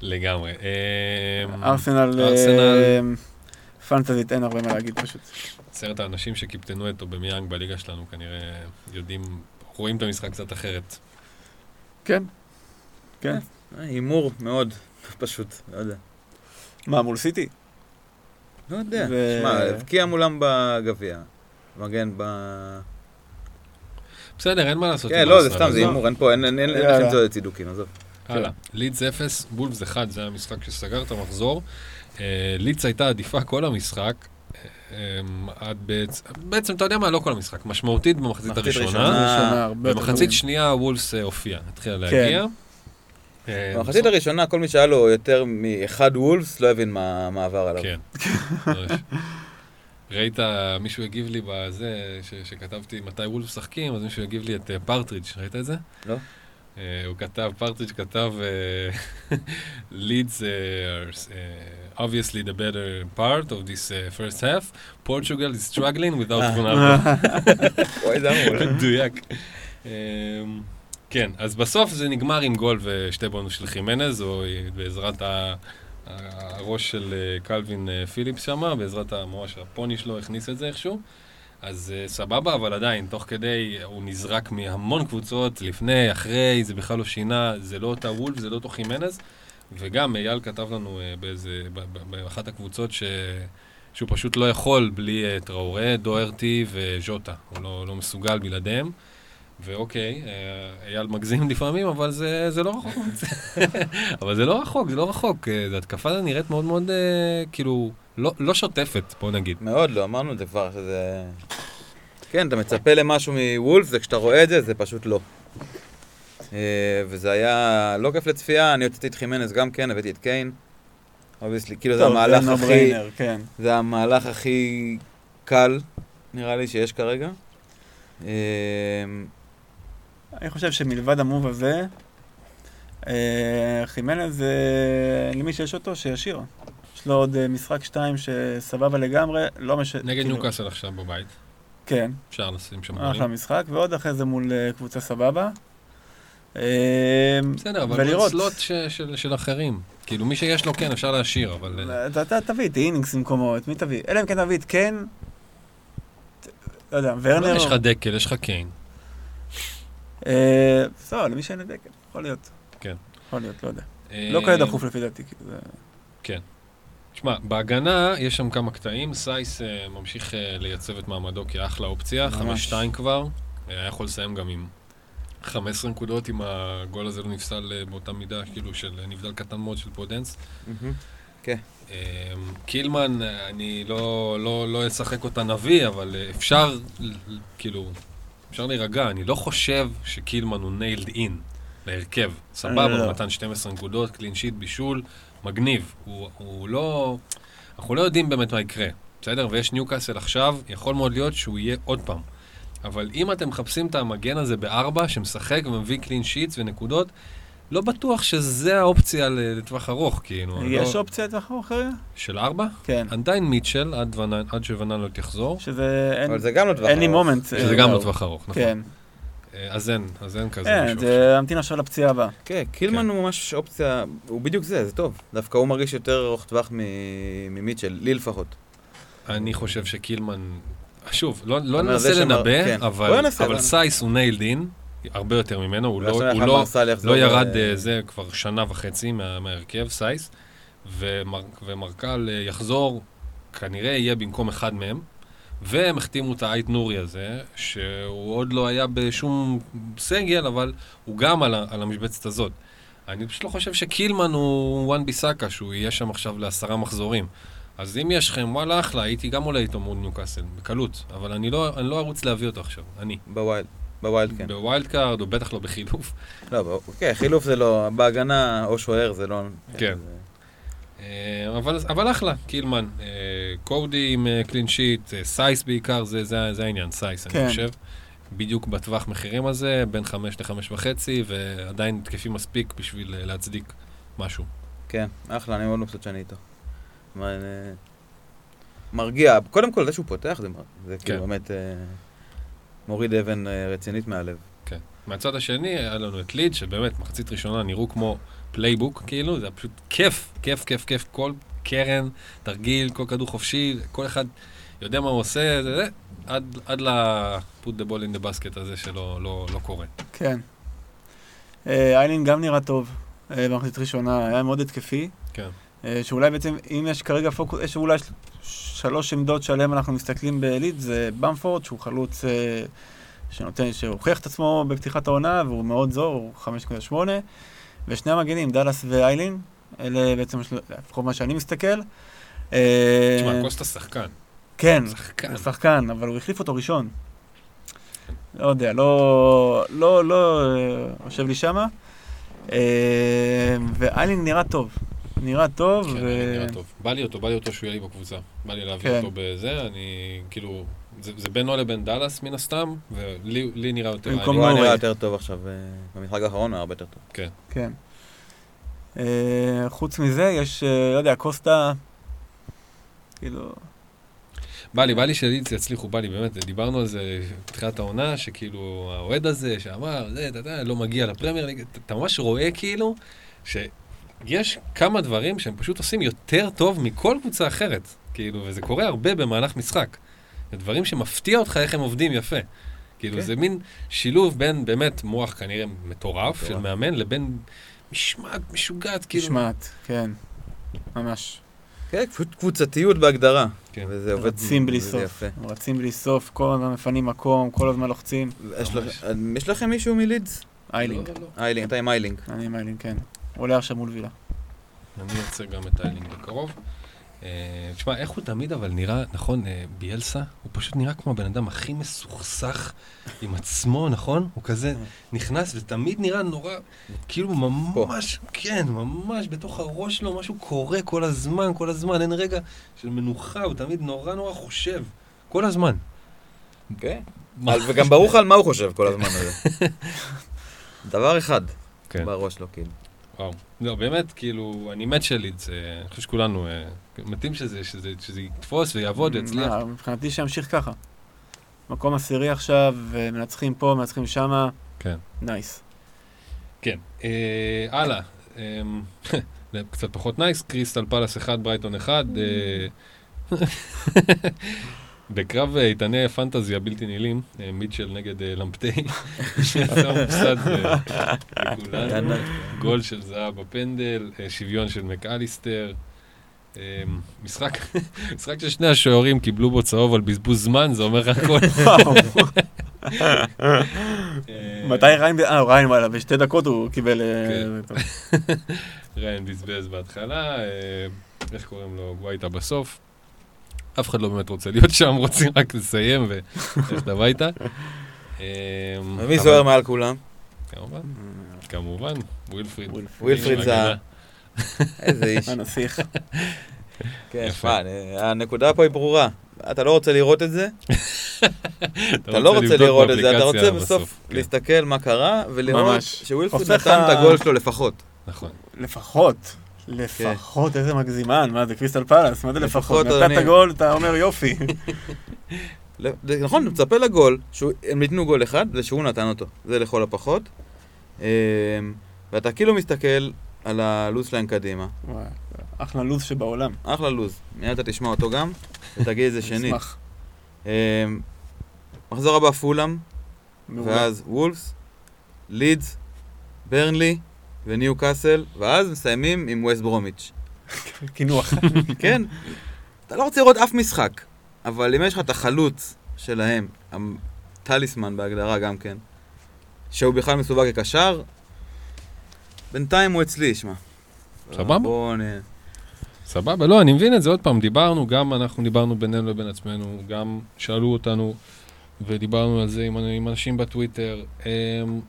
לגמרי. אמ, ארסנל. אה, פנטזית, אין הרבה מה להגיד פשוט. עשרת האנשים שקיפטנו את אובמיאנג בליגה שלנו כנראה יודעים, רואים את המשחק קצת אחרת. כן. כן. אה, הימור מאוד פשוט, לא יודע. מה, מול סיטי? לא יודע. ו- שמע, הבקיע מולם בגביע. מגן ב... בסדר, אין מה לעשות. כן, לא, זה סתם, זה. הימור, אין פה, אין אין- אין אין יאללה. לכם צידוקים, עזוב. הלאה. לידס 0, בולפס 1, זה המשחק שסגר את המחזור. אה, לידס הייתה עדיפה כל המשחק. אה, עד בעצם, בעצם, אתה יודע מה, לא כל המשחק, משמעותית במחצית מחצית הראשונה. במחצית. שנייה וולס אה, הופיע, התחילה להגיע. אה, במחצית הראשונה, כל מי שהיה לו יותר מאחד מוולבס, לא הבין מה מה עבר עליו. כן. ראית, מישהו הגיב לי בזה, ש- שכתבתי מתי וולבס משחקים, אז מישהו הגיב לי את אה, פרטרידג', ראית את זה? לא. אה, הוא כתב, פרטרידג' כתב, leads are obviously the better part of this first half. Portugal is struggling without. Ronaldo. אוי, זה אמור. מדויק. כן, אז בסוף זה נגמר עם גול ושתי בונוס של חימנז, או בעזרת ה- הראש של אה, קלווין אה, פיליפס שמה, בעזרת ממש הפוני שלו הכניס את זה איכשהו. אז סבבה, אבל עדיין, תוך כדי, הוא נזרק מהמון קבוצות, לפני, אחרי, זה בכלל לא שינה, זה לא אותה וולף, זה לא אותו חימנז. וגם אייל כתב לנו באיזה, באחת הקבוצות ש... שהוא פשוט לא יכול בלי טראורה, דוארטי וז'וטה. הוא לא, לא מסוגל בלעדיהם. ואוקיי, אה, אייל מגזים לפעמים, אבל זה, זה לא רחוק. אבל זה לא רחוק, זה לא רחוק. אה, זו התקפה נראית מאוד מאוד, אה, כאילו, לא, לא שוטפת, בוא נגיד. מאוד לא, אמרנו את זה כבר, שזה... כן, אתה מצפה למשהו מוולף, וכשאתה רואה את זה, זה פשוט לא. אה, וזה היה לא כיף לצפייה, אני הוצאתי את חימנס גם כן, הבאתי את קיין. obviously, כאילו זה המהלך הכי... כן. זה המהלך הכי קל, נראה לי, שיש כרגע. אני חושב שמלבד ה move הזה, אה, חימנז, אה, למי שיש אותו, שישאיר. יש לו עוד אה, משחק שתיים שסבבה לגמרי, לא מש... נגד כאילו- ניוקאסל עכשיו בבית, כן, אפשר לשים שם אחלה גולים. משחק, ועוד אחרי זה מול קבוצה סבבה. בסדר, אבל ולראות. סלוט ש- של- של אחרים. כאילו, מי שיש לו, כן, אפשר להשאיר, אבל... אתה תביא את אינינגס במקומו, את מי תביא? אלא אם כן תביא את ת- לא יודע, ורנר. יש לך דקל, יש לך קיין. אה, בסדר, למי שאין לדקל, יכול להיות. כן. יכול להיות, לא יודע. אה, לא כאלה דחוף לפי דעתי, כאילו, זה... תשמע, בהגנה יש שם כמה קטעים, סייס אה, ממשיך לייצב את מעמדו כאחלה אופציה, ממש. 5-2 כבר, היה יכול לסיים גם עם 15 נקודות אם הגול הזה לא נפסל באותה מידה, כאילו של נבדל קטן מאוד של פודנס. אה, קילמן, אני לא, לא, לא אשחק אותה נביא, אבל אפשר, כאילו, אפשר להירגע, אני לא חושב שקילמן הוא nailed in להרכב. סבבה, לא. הוא נתן 12 נקודות, clean sheet, בישול, מגניב. הוא, הוא לא... אנחנו לא יודעים באמת מה יקרה, בסדר? ויש ניוקאסל עכשיו, יכול מאוד להיות שהוא יהיה עוד פעם. אבל אם אתם מחפשים את המגן הזה בארבע, שמשחק ומביא קלין שיטס ונקודות, לא בטוח שזה האופציה ל- לטווח ארוך, כאילו. יש לא... אופציה לטווח ארוך כרגע? של ארבע? כן. עדיין מיטשל, עד, ונן, עד שוונן לא תחזור, שזה אין... אבל זה גם לא טווח אין לי ארוך. מומנט. שזה אה, גם לא. לא טווח ארוך, נכון. כן. אה, אז אין, אז אין כזה כן, משהו. זה להמתין עכשיו לפציעה הבאה. כן, קילמן הוא ממש אופציה, הוא בדיוק זה, זה טוב. דווקא הוא מרגיש יותר ארוך טווח מ- ממיטשל, לי לפחות. אני חושב שקילמן, שוב, לא, לא ננסה לנבא, כן. אבל, אבל סייס הוא nailed in, הרבה יותר ממנו, הוא לא, אולי הוא לא, לא ירד ו- אה, זה כבר שנה וחצי מה- מההרכב, סייס, ומר, ומרסל אה, יחזור, כנראה יהיה במקום אחד מהם, והם החתימו את האיט נורי הזה, שהוא עוד לא היה בשום סגל, אבל הוא גם על, על המשבצת הזאת. אני פשוט לא חושב שקילמן הוא וואן ביסאקה, שהוא יהיה שם עכשיו לעשרה מחזורים. אז אם יש לכם, וואלה, אחלה, הייתי גם עולה איתו מול ניוקאסל, בקלות. אבל אני לא, אני לא ארוץ להביא אותו עכשיו, אני. ב wild, ב wild כן. ב wild card, או בטח לא בחילוף. לא, כן, חילוף זה לא, בהגנה או שוער זה לא... כן. אה, אבל, אבל אחלה, קילמן. אה, קודי עם clean sheet, אה, סייס בעיקר, זה, זה, זה העניין, סייס, כן. אני חושב. בדיוק בטווח מחירים הזה, בין חמש לחמש וחצי, ועדיין תקפי מספיק בשביל להצדיק משהו. כן, אחלה, אני מאוד מבסוט שאני איתו. מה, מרגיע, קודם כל זה שהוא פותח זה זה כאילו כן. באמת אה, מוריד אבן אה, רצינית מהלב. כן. מהצד השני, היה לנו את לידס, שבאמת, מחצית ראשונה נראו כמו playbook, כאילו, זה היה פשוט כיף, כיף, כיף, כיף, כל קרן, תרגיל, כל כדור חופשי, כל אחד יודע מה הוא עושה, זה, זה, עד, עד ל-put the ball in the basket הזה שלא לא, לא קורה. כן. אה, איילין גם נראה טוב אה, במחצית ראשונה, היה מאוד התקפי. כן. אה, שאולי בעצם, אם יש כרגע פוקוס, יש אולי של- שלוש עמדות שעליהן אנחנו מסתכלים בעילית, זה במפורד, שהוא חלוץ אה, שנותן, שהוכיח את עצמו בפתיחת העונה, והוא מאוד זור, הוא 5.8, ושני המגנים, דאלאס ואיילין, אלה בעצם, לפחות מה שאני מסתכל. אה, תשמע, קוסטה שחקן. כן, שחקן. הוא שחקן, אבל הוא החליף אותו ראשון. לא יודע, לא, לא, לא יושב לי שמה. ואיילין נראה טוב. נראה טוב, כן, ו... נראה טוב. בא לי אותו, בא לי אותו שהוא יהיה לי בקבוצה. בא לי להביא כן. אותו בזה, אני כאילו, זה, זה בינו לבין דאלאס מן הסתם, ולי לי נראה יותר במקום נורי. נראה יותר טוב עכשיו, אה, במשחק האחרון הוא היה הרבה יותר טוב. כן. אה, חוץ מזה, יש, אה, לא יודע, קוסטה, כאילו, בא לי, בא לי שלידס יצליחו, בא לי, באמת, דיברנו על זה בתחילת העונה, שכאילו, האוהד הזה שאמר, זה, אתה יודע, לא מגיע לפרמייר ליג, אתה- אתה ממש רואה כאילו, שיש כמה דברים שהם פשוט עושים יותר טוב מכל קבוצה אחרת, כאילו, וזה קורה הרבה במהלך משחק. זה דברים שמפתיע אותך איך הם עובדים יפה. כאילו, כן. זה מין שילוב בין באמת מוח כנראה מטורף של. מאמן, לבין משמעת משוגעת, כאילו. משמעת, כן. ממש. כן, פשוט קבוצתיות בהגדרה. כן. וזה עובד רצים בלי סוף. יפה. רצים בלי סוף, כל הזמן מפנים מקום, כל הזמן לוחצים. יש. לכ- יש לכם מישהו מלידס? איילינג. איילינג, אתה עם איילינג. אני עם איילינג, כן. עולה עכשיו מול וילה. אני ארצה גם את איילינג בקרוב. אה, תשמע, איך הוא תמיד אבל נראה, נכון, אה, ביאלסה, הוא פשוט נראה כמו הבן אדם הכי מסוכסך עם עצמו, נכון? הוא כזה נכנס ותמיד נראה נורא, כאילו ממש, כן, ממש בתוך הראש שלו משהו קורה כל הזמן, כל הזמן, אין רגע של מנוחה, הוא תמיד נורא נורא חושב, כל הזמן. כן. וגם ברור לך על מה הוא חושב כל הזמן הזה. דבר אחד כן. בראש שלו, כאילו. וואו. לא, באמת, כאילו, אני מת של לידס, אני חושב שכולנו אה, מתים שזה, שזה, שזה יתפוס ויעבוד ויצליח. מה, מבחינתי שימשיך ככה. מקום עשירי עכשיו, מנצחים פה, מנצחים שמה, כן. nice. כן. אה, הלאה. אה, קצת פחות nice, קריסטל פאלאס 1, ברייטון 1. אה, בקרב אה, איתני פנטזי הבלתי נעילים, אה, מיטשל נגד אה, למפטי, שיצא מופסד אה, לכולנו, גול של זהב בפנדל, אה, שוויון של מקליסטר. אה, משחק, משחק ששני השוערים קיבלו בו צהוב על בזבוז זמן, זה אומר לך הכל. אה, מתי ריין, אה, ריין, וואלה, בשתי דקות הוא קיבל... אה, כן. ריין בזבז בהתחלה, אה, איך קוראים לו? גווייטה בסוף. אף אחד לא באמת רוצה להיות שם, רוצים רק לסיים וללכת הביתה. ומי אבל- זוהר מעל כולם? כמובן, כמובן, ווילפריד. ווילפריד זה ה-. איזה איש. הנסיך. כן. שמע, הנקודה פה היא ברורה. אתה לא רוצה לראות את זה, אתה לא רוצה לראות את זה, אתה רוצה בסוף כן, להסתכל מה קרה, ולראות. שווילפריד נתן את הגול שלו לפחות. נכון. לפחות. לפחות, איזה מגזימן, מה זה קריסטל פלאס, מה זה לפחות. נתת גול, אתה אומר יופי. נכון, מצפה לגול, שהם ניתנו גול אחד, זה שהוא נתן אותו, זה לכל הפחות. אמ, ואתה כאילו מסתכל על הלו"ז שלהם קדימה. אחלה לו"ז שבעולם. אחלה לו"ז. מיד אתה תשמע אותו גם, ותגיד את זה שנית. אשמח. אמ, מחזור הבא פולאם. ואז וולפס, לידס, ברנלי וניו קאסל, ואז מסיימים עם ווסט ברומיץ'. קינוח. כן, אתה לא רוצה לראות אף משחק, אבל אם יש לך את החלוץ שלהם, הטליסמן בהגדרה גם כן, שהוא בכלל מסווג כקשר, בינתיים הוא אצלי, שמע. סבבה. בואו נ... סבבה, לא, אני מבין את זה, עוד פעם, דיברנו, גם אנחנו דיברנו בינינו לבין עצמנו, גם שאלו אותנו ודיברנו על זה עם, עם אנשים בטוויטר. אמ,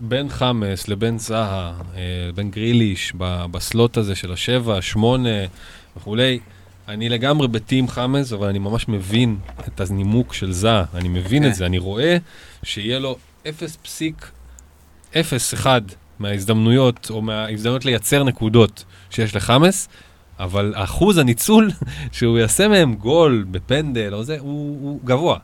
בין חמאס לבין זהה, אה, בין גריליש, בסלוט הזה של השבע, שמונה וכולי, אני לגמרי בטים חמאס, אבל אני ממש מבין את הנימוק של זהה, אני מבין כן. את זה, אני רואה שיהיה לו 0.01 מההזדמנויות, או מההזדמנויות לייצר נקודות שיש לחמאס, אבל אחוז הניצול שהוא יעשה מהם גול בפנדל או זה, הוא, הוא גבוה,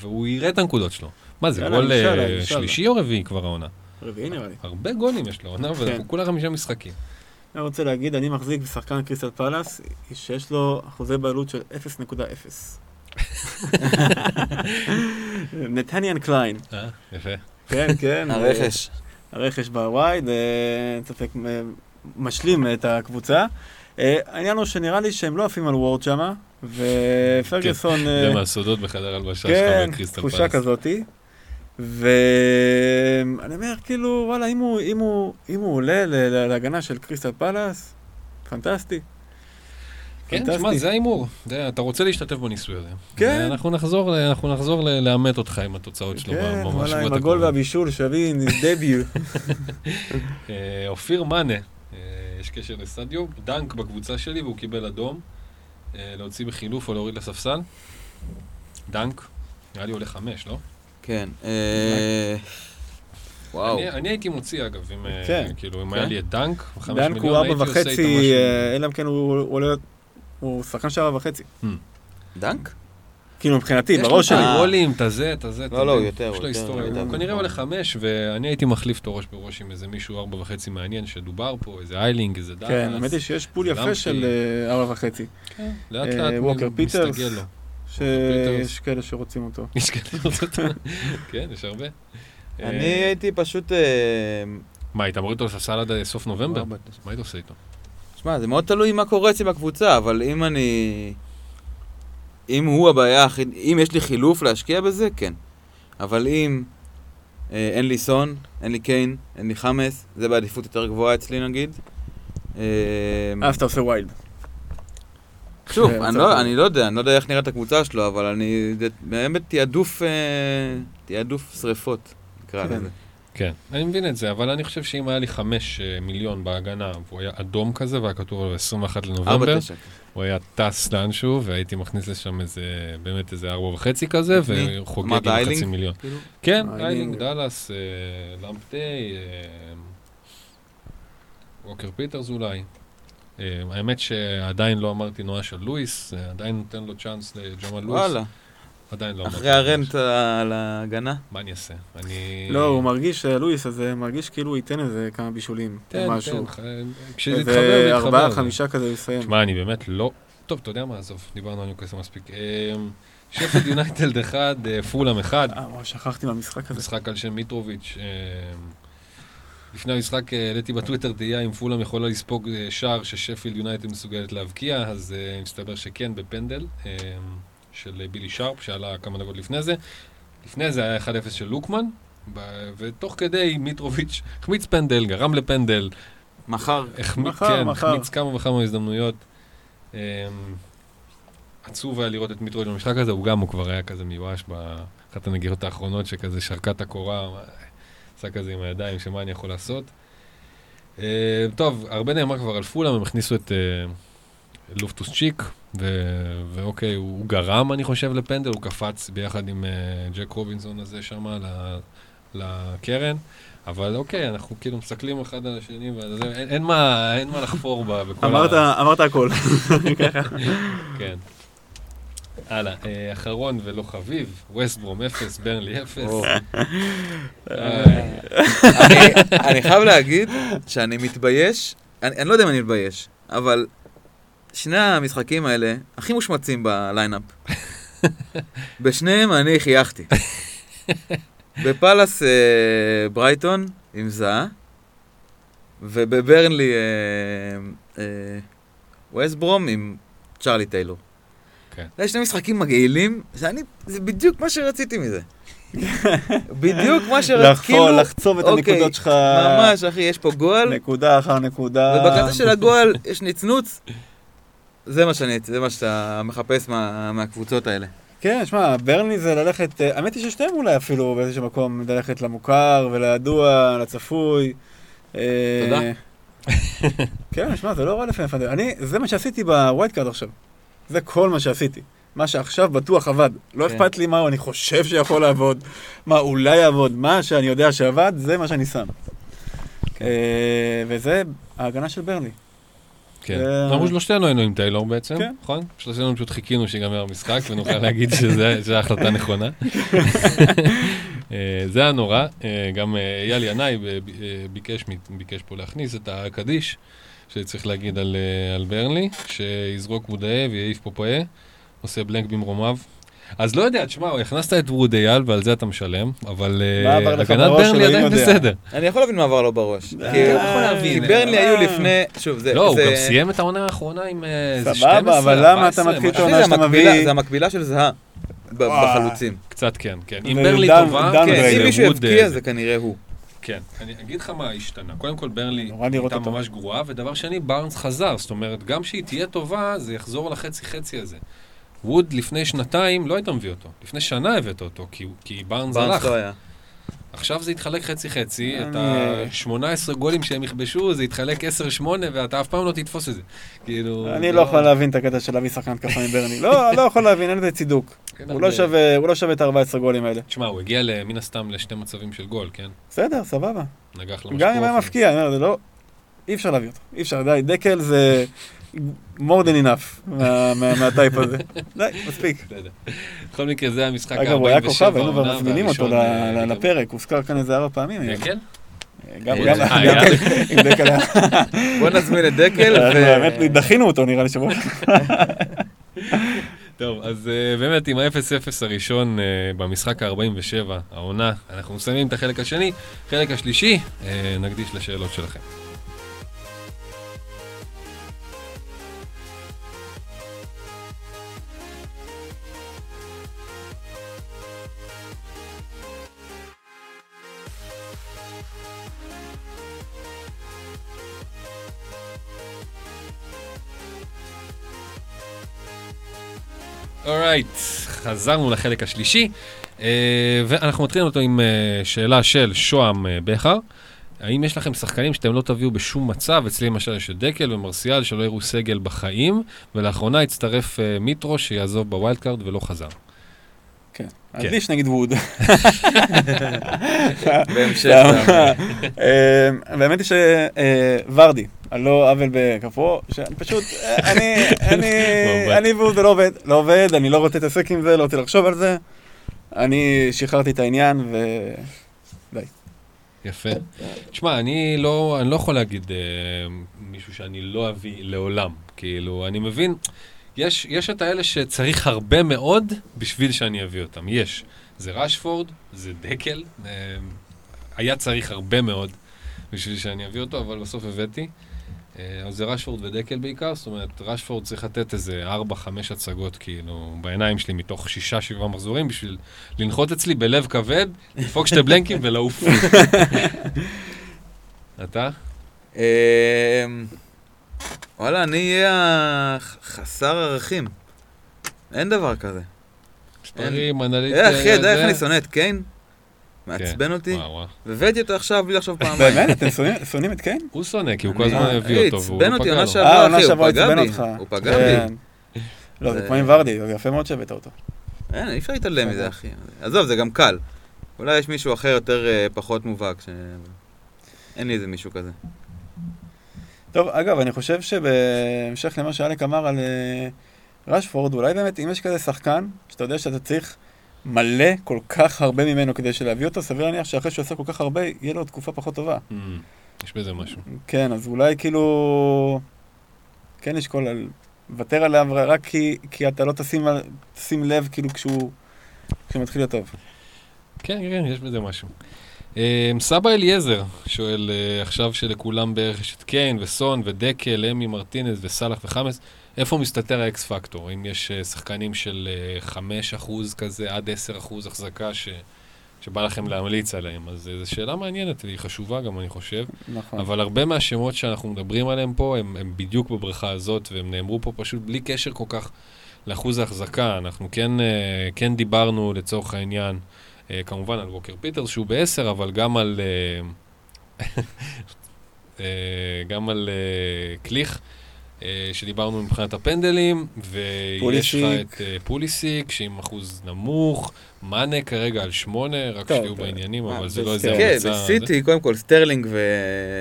והוא יראה את הנקודות שלו. מה זה, גול אה. שלישי או רביעי כבר העונה? רביעי נראה לי. הרבה גולים יש לו עונה, כן. ואנחנו כולה חמישה משחקים. אני רוצה להגיד, אני מחזיק בשחקן קריסטל פלאס, שיש לו אחוזי בעלות של 0.0. נתניאן קליין. אה, יפה. כן, כן. הרכש. הרכש בווייד, אה, אין ספק אה, משלים את הקבוצה. אה, העניין הוא שנראה לי שהם לא עפים על וורד שמה, ופרגוסון... כן, זה מהסודות בחדר הלבשה שלך כן, בקריסטל תחושה פלאס. כזאתי. ואני אומר, כאילו, וואלה, אם הוא, אם הוא, אם הוא עולה להגנה של קריסטל פלאס, פנטסטי. כן. תשמע, זה ההימור. אתה רוצה להשתתף בניסוי הזה. כן. אנחנו נחזור, אנחנו נחזור ל- לאמת אותך עם התוצאות שלו כן, ממש וואלה, עם הגול. והבישול שווים, דביוט. אה, אופיר מאנה, אה, יש קשר לסטדיו, דנק בקבוצה שלי והוא קיבל אדום. אה, להוציא בחילוף או להוריד לספסל. דנק, נראה לי עולה חמש, לא? כן. אה, וואו. אני, אני הייתי מוציא אגב, אם, אה, כן. כאילו, אם כן. היה לי את דנק, דנק הוא ארבע וחצי. אה, אלא אם כן הוא עולה, הוא שחקן של ארבע וחצי. דנק? כאילו מבחינתי, יש לו בראש שלי. אה. הגולים, את הזה, את הזה, לא, לא, יותר, יש לו היסטוריה, הוא. כנראה עולה חמש, ואני הייתי מחליף את הראש בראש עם איזה מישהו ארבע וחצי מעניין שדובר פה, איזה איילינג, איזה דאנס. כן, האמת היא שיש pool יפה. של אה, ארבע וחצי. לאט אה, ווקר פיטרס. מסתגל לו. שיש כאלה שרוצים אותו. יש כאלה שרוצים אותו. כן, יש הרבה. אני אה, הייתי פשוט... אה, מה, היית מוריד אותו לספסל עד סוף נובמבר? ארבע, מה היית עושה איתו? שמע, זה מאוד תלוי מה קורה אצלי בקבוצה, אבל אם אני... אם הוא הבעיה היחיד... אם יש לי חילוף להשקיע בזה, כן. אבל אם אה, אין לי סון, אין לי קיין, אין לי חמאס, זה בעדיפות יותר גבוהה אצלי נגיד. אה, אז אתה עושה ויילד. שוב, זה אני לא. אני לא יודע, אני לא יודע איך נראית הקבוצה שלו, אבל אני... באמת תעדוף... אה, תעדוף שריפות, נקרא כן. לזה. כן, אני מבין את זה, אבל אני חושב שאם היה לי חמש אה, מיליון בהגנה, והוא היה אדום כזה, והיה כתוב עליו 21 ארבע לנובמבר, תשע. הוא היה טס לאנשהו, והייתי מכניס לשם איזה, באמת איזה ארבע וחצי כזה, את מי? וחוגג עם חצי? מיליון. כאילו? כן, איילינג. איילינג, דאלאס, אה, למפטי, אה, ווקר פיטרס אולי. אה, האמת שעדיין לא אמרתי נועה של לואיס, אה, עדיין נותן לו צ'אנס לג'מאל לואיס. וואלה, עדיין לא אמרתי. אחרי הרנט על ההגנה. מה אני אעשה? אני... לא, הוא מרגיש, אה, לואיס, אז אה, מרגיש כאילו הוא ייתן איזה כמה בישולים. תן, משהו. תן, כשזה יתחבר, זה יתחבר. ארבעה, חמישה כזה יסיים. שמע, אני באמת לא... טוב, אתה יודע מה, עזוב, דיברנו על ניוקאסל מספיק. אמ, שפלד יונייטד אחד, פולאם אחד, אה, שכחתי מהמשחק הזה. משחק על שם מיטרוביץ'. לפני המשחק אה, העליתי בטוויטר תהייה אם פולאם יכולה לספוג אה, שער ששפילד יונייטד מסוגלת להבקיע, אז אה, מסתבר שכן בפנדל של בילי שרפ, שעלה כמה דקות לפני זה. לפני זה היה 1-0 של לוקמן, ותוך כדי מיטרוביץ' החמיץ פנדל, גרם לפנדל, מחר. החמיץ, מחר, כן, מחר. החמיץ כמה וכמה הזדמנויות. עצוב היה לראות את מיטרויד במשחק הזה, הוא גם, הוא כבר היה כזה מיואש באחת הנגיעות האחרונות, שכזה שרקה את הקורה, עשה כזה עם הידיים, שמה אני יכול לעשות. אמ, טוב, הרבה נאמר כבר על פולאם, הם הכניסו את אה, לופטוס צ'יק, ו- ואוקיי, הוא הוא גרם, אני חושב, לפנדל, הוא קפץ ביחד עם אה, ג'ק רובינסון הזה שם לקרן. אבל אוקיי, אנחנו כאילו מסתכלים אחד על השני, וזה, אין, אין, מה, אין מה לחפור בה בכל אמרת, אמרת הכל. כן. הלאה, אה, אחרון ולא חביב, ווסט ברום 0, ברנלי 0. או. אה, אני- חייב להגיד שאני מתבייש, אני לא יודע אם אני מתבייש, אבל שני המשחקים האלה הכי מושמצים ב lineup. בשניהם אני חייכתי. בפאלאס אה, ברייטון עם זאהה, ובברנלי אה, אה, ווסט ברום עם צ'ארלי טיילור. כן. זה שני משחקים מגעילים, שאני, זה בדיוק מה שרציתי מזה. בדיוק מה שרציתי, לחפור, כאילו, לחצוב את אוקיי, הנקודות שלך. ממש אחי, יש פה גועל, נקודה אחר נקודה. ובקצה של הגועל יש נצנוץ. זה מה שאני, זה מה שאתה מחפש מה, מהקבוצות האלה. כן, שמע, ברנלי זה ללכת, אה, האמת היא ששתיהם אולי אפילו באיזשהו מקום ללכת למוכר ולידוע, לצפוי. אה, תודה. כן, שמע, זה לא רע לפעמים. אני, זה מה שעשיתי ב wild card עכשיו. זה כל מה שעשיתי. מה שעכשיו בטוח עבד. לא כן. אכפת לי מה אני חושב שיכול לעבוד, מה אולי יעבוד, מה שאני יודע שעבד, זה מה שאני שם. כן. אה, וזה ההגנה של ברנלי. כן. אנחנו שלושתנו היינו עם טיילור בעצם, כן. נכון? שלושתנו פשוט חיכינו שיגמר המשחק ונוכל להגיד שזו החלטה נכונה. אה, זה היה נורא, אה, גם אייל ינאי ביקש פה להכניס את הקדיש, שצריך להגיד על אה, על ברנלי, שיזרוק וודאה ויעיף פופאה, עושה בלנק במרומיו. אז לא יודע, תשמע, הכנסת את ווד אייל ועל זה אתה משלם, אבל מה אה, הגנת ברנלי עדיין. בסדר. אני יכול להבין מה עבר לו בראש. אה, כי- ברנלי. היו לפני, שוב, זה... לא, הוא גם סיים את העונה האחרונה עם איזה סבבה, 12, אבל למה אתה 14, מתחיל את העונה זה שאתה מביא- זה המקבילה של זהה. בחלוצים. קצת כן, כן. אם ברלי דן- טובה, כן, ברנלי. אם מישהו אה, זה כנראה הוא. כן, אני אגיד לך מה השתנה. קודם כל, לראות הייתה. ממש גרועה, ודבר שני, בארנס חזר. זאת אומרת, גם שהיא תהיה טובה, זה יחזור לחצי-חצי הזה. ווד לפני שנתיים לא היית מביא אותו. לפני שנה הבאת אותו, כי, כי בארנס בארנס הלך. לא היה. עכשיו זה יתחלק חצי-חצי, את אני- ה-18 גולים שהם יכבשו, זה יתחלק 10-8, ואתה אף פעם לא תתפוס את זה. כאילו... אני זה לא יכול להבין את הקטע של להביא שחקן התקפה מברני. לא, לא יכול להבין, אין לזה צידוק. כן, הוא לא שווה הוא לא שווה את ה-14 גולים האלה. תשמע, הוא הגיע מן הסתם לשתי מצבים של גול, כן? בסדר, סבבה. נגח גם אם היה למשקוף. מפקיע, אני אומר, זה לא... אי אפשר להביא אותו. אי אפשר, די, דקל זה more than enough מה- מה- מהטייפ הזה. די, מספיק. בכל מקרה, זה המשחק אגב, הוא היה ה-47 כוכב, היינו כבר מזמינים אותו אה, לפרק, הוזכר כאן איזה ארבע פעמים. דקל? גם אה, גם- אה, גם? כן, עם דקל. בוא נזמין את דקל, האמת, דחינו אותו נראה לי שבוע. טוב, אז uh, באמת עם ה-0-0 הראשון uh, במשחק ה-47, העונה, אנחנו מסיימים את החלק השני. חלק השלישי, uh, נקדיש לשאלות שלכם. alright, חזרנו לחלק השלישי, אה, ואנחנו מתחילים אותו עם אה, שאלה של שוהם אה, בכר. האם יש לכם שחקנים שאתם לא תביאו בשום מצב? אצלי למשל יש את דקל ומרסיאל שלא יראו סגל בחיים, ולאחרונה הצטרף מיטרו שיעזוב ב wild card ולא חזר. כן, אדליש נגיד ווד. בהמשך. באמת היא שוורדי, על לא עוול בכפו, פשוט, אני, אני, אני והוא זה לא עובד, לא עובד, אני לא רוצה להתעסק עם זה, לא רוצה לחשוב על זה. אני שחררתי את העניין ודי. יפה. תשמע, אני לא, אני לא יכול להגיד אה, מישהו שאני לא אביא לעולם. כאילו, אני מבין, יש, יש את האלה שצריך הרבה מאוד בשביל שאני אביא אותם. יש. זה רשפורד, זה דקל, אה, היה צריך הרבה מאוד בשביל שאני אביא אותו, אבל בסוף הבאתי. אז אה, זה רשפורד ודקל בעיקר, זאת אומרת, רשפורד צריך לתת איזה 4-5 הצגות, כאילו, בעיניים שלי מתוך 6-7 מחזורים, בשביל לנחות אצלי בלב כבד, לדפוק שתי בלנקים ולעוף. אתה? אמ, וואלה, אני אהיה חסר ערכים. אין דבר כזה. מספרים, אנליטיה. אחי, יודע איך אני שונא את קיין? מעצבן אותי, והבאתי אותו עכשיו בלי לחשוב פעמיים. באמת? אתם שונאים את קיין? הוא שונא, כי הוא כל הזמן הביא אותו, והוא לא פגע לו. אה, עונה שעברה עצבן אותך. הוא פגע בי. כן. לא, זה כמו עם ורדי, זה יפה מאוד שהבאת אותו. אין, אי אפשר להתעלם מזה, אחי. עזוב, זה גם קל. אולי יש מישהו אחר יותר אה, פחות מובהק, אין לי איזה מישהו כזה. טוב, אגב, אני חושב שבהמשך למה שאלק אמר על אה, רשפורד, אולי באמת, אם יש כזה שחקן, שאתה יודע שאתה צריך מלא כל כך הרבה ממנו כדי שלהביא אותו, סביר להניח שאחרי שהוא עושה כל כך הרבה, יהיה לו תקופה פחות טובה. Mm, יש בזה משהו. כן, אז אולי כאילו... כן לשקול על... לוותר עליו רק כי, כי אתה לא תשים, תשים לב כאילו כשהוא, כשהוא מתחיל להיות טוב. כן, כן, יש בזה משהו. Um, סבא אליעזר שואל uh, עכשיו שלכולם בערך יש את קיין וסון ודקל, אמי מרטינז וסאלח וחמאס. איפה מסתתר ה X factor? אם יש אה, שחקנים של, אה, 5% כזה עד 10% החזקה ש... שבא לכם להמליץ עליהם, אז אה, זו שאלה מעניינת, והיא חשובה גם, אני חושב. נכון. אבל הרבה מהשמות שאנחנו מדברים עליהם פה, הם, הם בדיוק בבריכה הזאת, והם נאמרו פה פשוט בלי קשר כל כך לאחוז ההחזקה. אנחנו כן, כן דיברנו, לצורך העניין, כמובן על ווקר פיטרס, שהוא ב-10, אבל גם על... גם על קליך. אה, שדיברנו מבחינת הפנדלים, ויש לך את אה, פוליסיק, שעם אחוז נמוך, מאנה כרגע על שמונה, רק שתהיו בעניינים, אבל זה לא איזה המצאה. כן, בסיטי, קודם כל סטרלינג ו...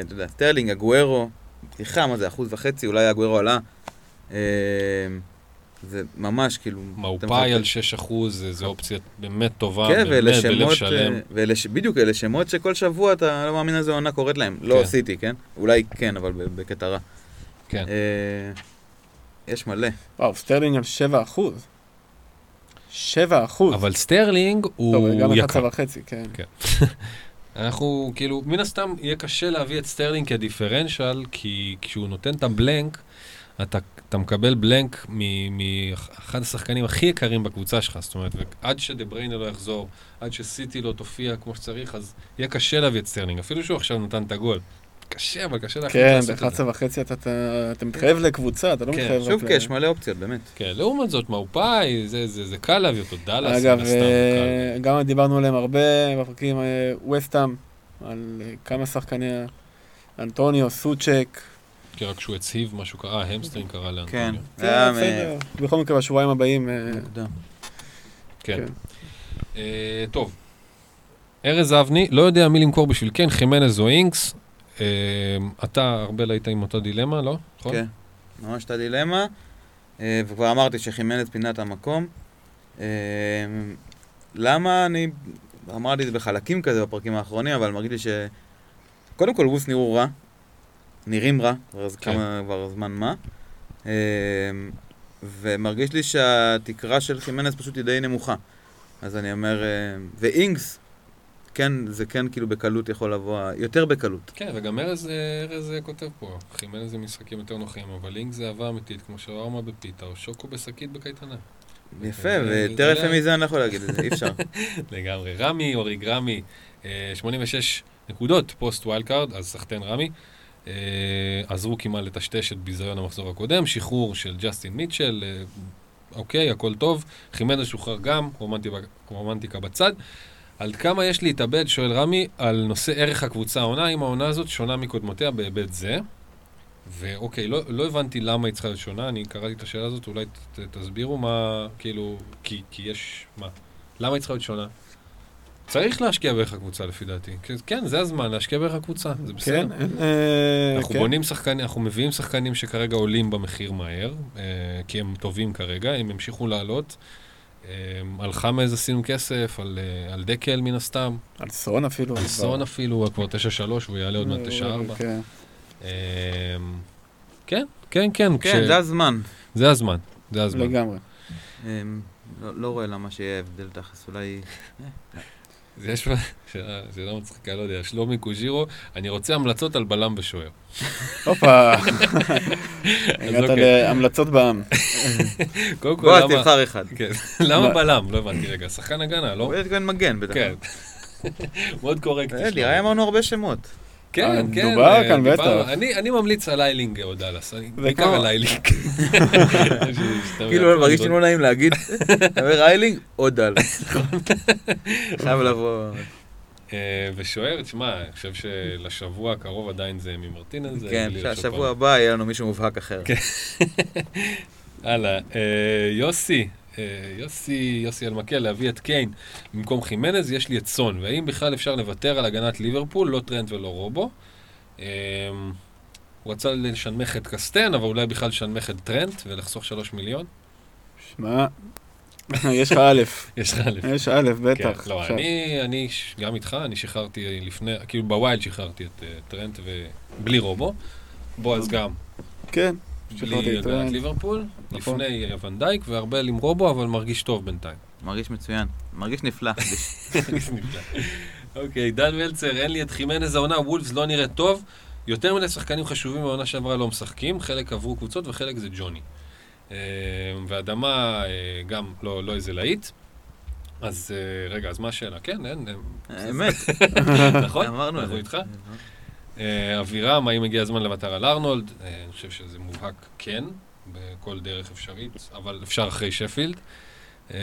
אתה יודע, סטרלינג, אגוארו, פתיחה, מה זה, אחוז וחצי, אולי אגוארו עלה. אה, זה ממש כאילו... מאופאי על 6 אחוז, זו אופציה באמת טובה, כן, באמת בלב שלם. בדיוק, אלה שמות שכל שבוע אתה לא מאמין איזה עונה קורית להם. לא כן. עשיתי, כן? אולי כן, אבל בקטע רע. כן. אה, יש מלא. וואו, סטרלינג על 7 אחוז. 7 אחוז. אבל סטרלינג הוא יקר. טוב, גם 11 וחצי, כן. כן. אנחנו, כאילו, מן הסתם יהיה קשה להביא את סטרלינג כדיפרנציאל, כי כשהוא נותן את ה blank, אתה, אתה מקבל blank מאחד השחקנים הכי יקרים בקבוצה שלך, זאת אומרת, עד שדה לא יחזור, עד שסיטי לא תופיע כמו שצריך, אז יהיה קשה להביא את סטרלינג, אפילו שהוא עכשיו נתן את הגול. קשה, אבל קשה להחליט כן, ב-11 וחצי אתה מתחייב לקבוצה, אתה לא כן. מתחייב רק. שוב, כי יש מלא אופציות, באמת. כן, לעומת זאת, מאופאי, זה קל להביא אותו, דאלאס, אגב, אה, גם דיברנו עליהם הרבה בפרקים, ווסטאם, אה, על אה, כמה שחקני... אנטוניו, סוצ'ק. כי רק כשהוא הצהיב משהו קרה, hamstring קרה לאנטוניו. כן, בסדר. בכל מקרה, בשבועיים הבאים... כן. טוב. ארז אבני, לא יודע מי למכור בשביל כן, חימנז או אינקס, אתה, ארבל, היית עם אותה דילמה, לא? נכון? כן, ממש אותה דילמה, אה, וכבר אמרתי פינה את המקום. אמ, למה אני... אמרתי את זה בחלקים כזה בפרקים האחרונים, אבל מרגיש לי ש... קודם כל, ווס נראו רע. נראים רע, כבר כן. כמה כבר זמן מה. אמ, ומרגיש לי שהתקרה של חימנס פשוט היא די נמוכה. אז אני אומר, אה, ואינגס, כן, זה כן כאילו בקלות יכול לבוא, יותר בקלות. כן, וגם ארז, ארז כותב פה, חימנס זה משחקים יותר נוחים, אבל אינגס זה אהבה אמיתית, כמו שווארמה בפיתה, או שוקו בשקית בקייטנה. יפה, ויותר יפה מזה אני לא יכול להגיד את זה, אי אפשר. לגמרי. רמי, אוריג רמי, אה, 86 נקודות post wild card, אז סחטיין רמי. אה, עזרו כמעט לטשטש את ביזיון המחזור הקודם, שחרור של ג'סטין מיטשל, אה, אוקיי, הכל טוב. חימנס שוחרר גם, רומנטיקה בצד. עד כמה יש להתאבד, שואל רמי, על נושא ערך הקבוצה העונה, אם העונה הזאת שונה מקודמותיה בהיבט זה. ואוקיי, לא, לא הבנתי למה היא צריכה להיות שונה, אני קראתי את השאלה הזאת, אולי ת, ת, תסבירו מה, כאילו, כי, כי יש, מה, למה היא צריכה להיות שונה? צריך להשקיע בערך הקבוצה לפי דעתי. כן, כן, זה הזמן להשקיע בערך הקבוצה, זה בסדר. כן, אה, אנחנו כן. בונים שחקנים, אנחנו מביאים שחקנים שכרגע עולים במחיר מהר, אה, כי הם טובים כרגע, הם ימשיכו לעלות. אה, על חמז עשינו כסף, על, אה, על דקל מן הסתם, על סון אפילו. על סון אפילו, הוא כבר 9-3 והוא יעלה עוד מעט 9-4. כן. אה, כן, כן, כן. כן, כש- זה הזמן. זה הזמן, זה הזמן. לגמרי. אמ, לא- לא רואה למה שיהיה הבדל תכלס, אולי... יש פה שאלה מצחיקה, לא יודע, שלומי קוז'ירו, אני רוצה המלצות על בלם ושוער. הופה, הגעת אוקיי. להמלצות בעם. קודם כל, בוא, למה... תבחר אחד. כן, למה מה? בלם? לא הבנתי רגע, שחקן הגנה, לא? הוא כאן מגן בטח. כן. מאוד קורקטי. אה. נראה אמרנו הרבה שמות. כן, אה, כן. דובר אה, כאן. בטח. אני אני ממליץ על איילינג או דאלאס, אני- זה בעיקר על איילינג. כאילו, מרגיש לי לא נעים להגיד, אתה אומר איילינג או דל. חייב לבוא... אה, ושוער, תשמע, אני חושב שלשבוע הקרוב עדיין זה ממרטינז. זה כן, שהשבוע. הבא יהיה לנו מישהו מובהק אחר. כן. הלאה, אה, יוסי, אה, יוסי, יוסי אלמקל, להביא את קיין במקום חימנז, יש לי את סון, והאם בכלל אפשר לוותר על הגנת ליברפול, לא טרנט ולא רובו. אה, הוא רצה לשנמך את קסטן, אבל אולי בכלל לשנמך את טרנט ולחסוך שלוש מיליון. שמע, יש לך א', יש לך אלף. יש א', בטח. כן, לא, עכשיו. אני, אני גם איתך, אני שחררתי לפני, כאילו ב wild שחררתי את אה, טרנט ובלי רובו. בועז גם, כן, בלי הגנת. ליברפול, נכון. לפני ונדייק, וארבל עם רובו, אבל מרגיש טוב בינתיים. מרגיש מצוין. מרגיש נפלא. נפלא. אוקיי, דן מלצר, אין לי את חימנז העונה, וולפס לא נראה טוב. יותר מדי שחקנים חשובים מהעונה שעברה לא משחקים, חלק עברו קבוצות וחלק זה ג'וני. אה, ואדמה אה, גם לא לא איזה להיט. אז אה, רגע, אז מה השאלה? כן, אין. האמת, נכון? אמרנו את אנחנו זה. איתך? אה, אבירם, האם הגיע הזמן לוותר על ארנולד? אה, אני חושב שזה מובהק כן, בכל דרך אפשרית, אבל אפשר אחרי שפילד. אה,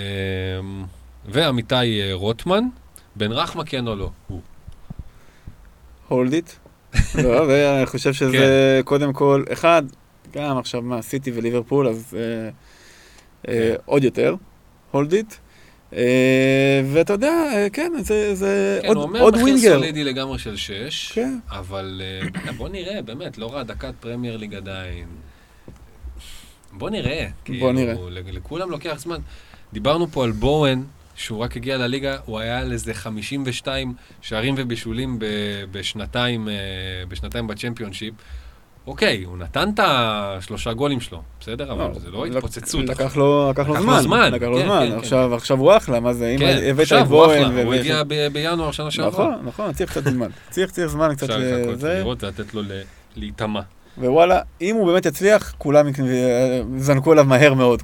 ועמיתי רוטמן, בן רחמה כן או לא? הוא. hold it. לא, ואני חושב שזה קודם כל, אחד, גם עכשיו מה, סיטי וליברפול, אז אה, אה, עוד יותר, hold it. ואתה יודע, אה, כן, זה- זה כן, עוד- הוא אומר עוד מחיר winger. סולידי לגמרי של שש, כן. אבל אה, בוא נראה, באמת, לא ראה דקת פרמייר ליג עדיין. בוא נראה. כאילו, נראה. ל- לכולם לוקח זמן. דיברנו פה על בואן, שהוא רק הגיע לליגה, הוא היה על איזה 52 שערים ובישולים בשנתיים, אה, בשנתיים בצ'מפיונשיפ. אוקיי, הוא נתן את השלושה גולים שלו, בסדר? אבל זה לא התפוצצות. לקח לו זמן. לקח לו כן, זמן. כן, עכשיו עכשיו הוא אחלה, מה זה, אם כן, הבאת את בוהן. הוא הגיע ב- בינואר שנה שעברה. נכון, נכון, צריך קצת זמן. צריך צריך זמן קצת אפשר לחכות לזה. ולראות ולתת לו להיטמע. ווואלה, אם הוא באמת יצליח, כולם יזנקו עליו מהר מאוד.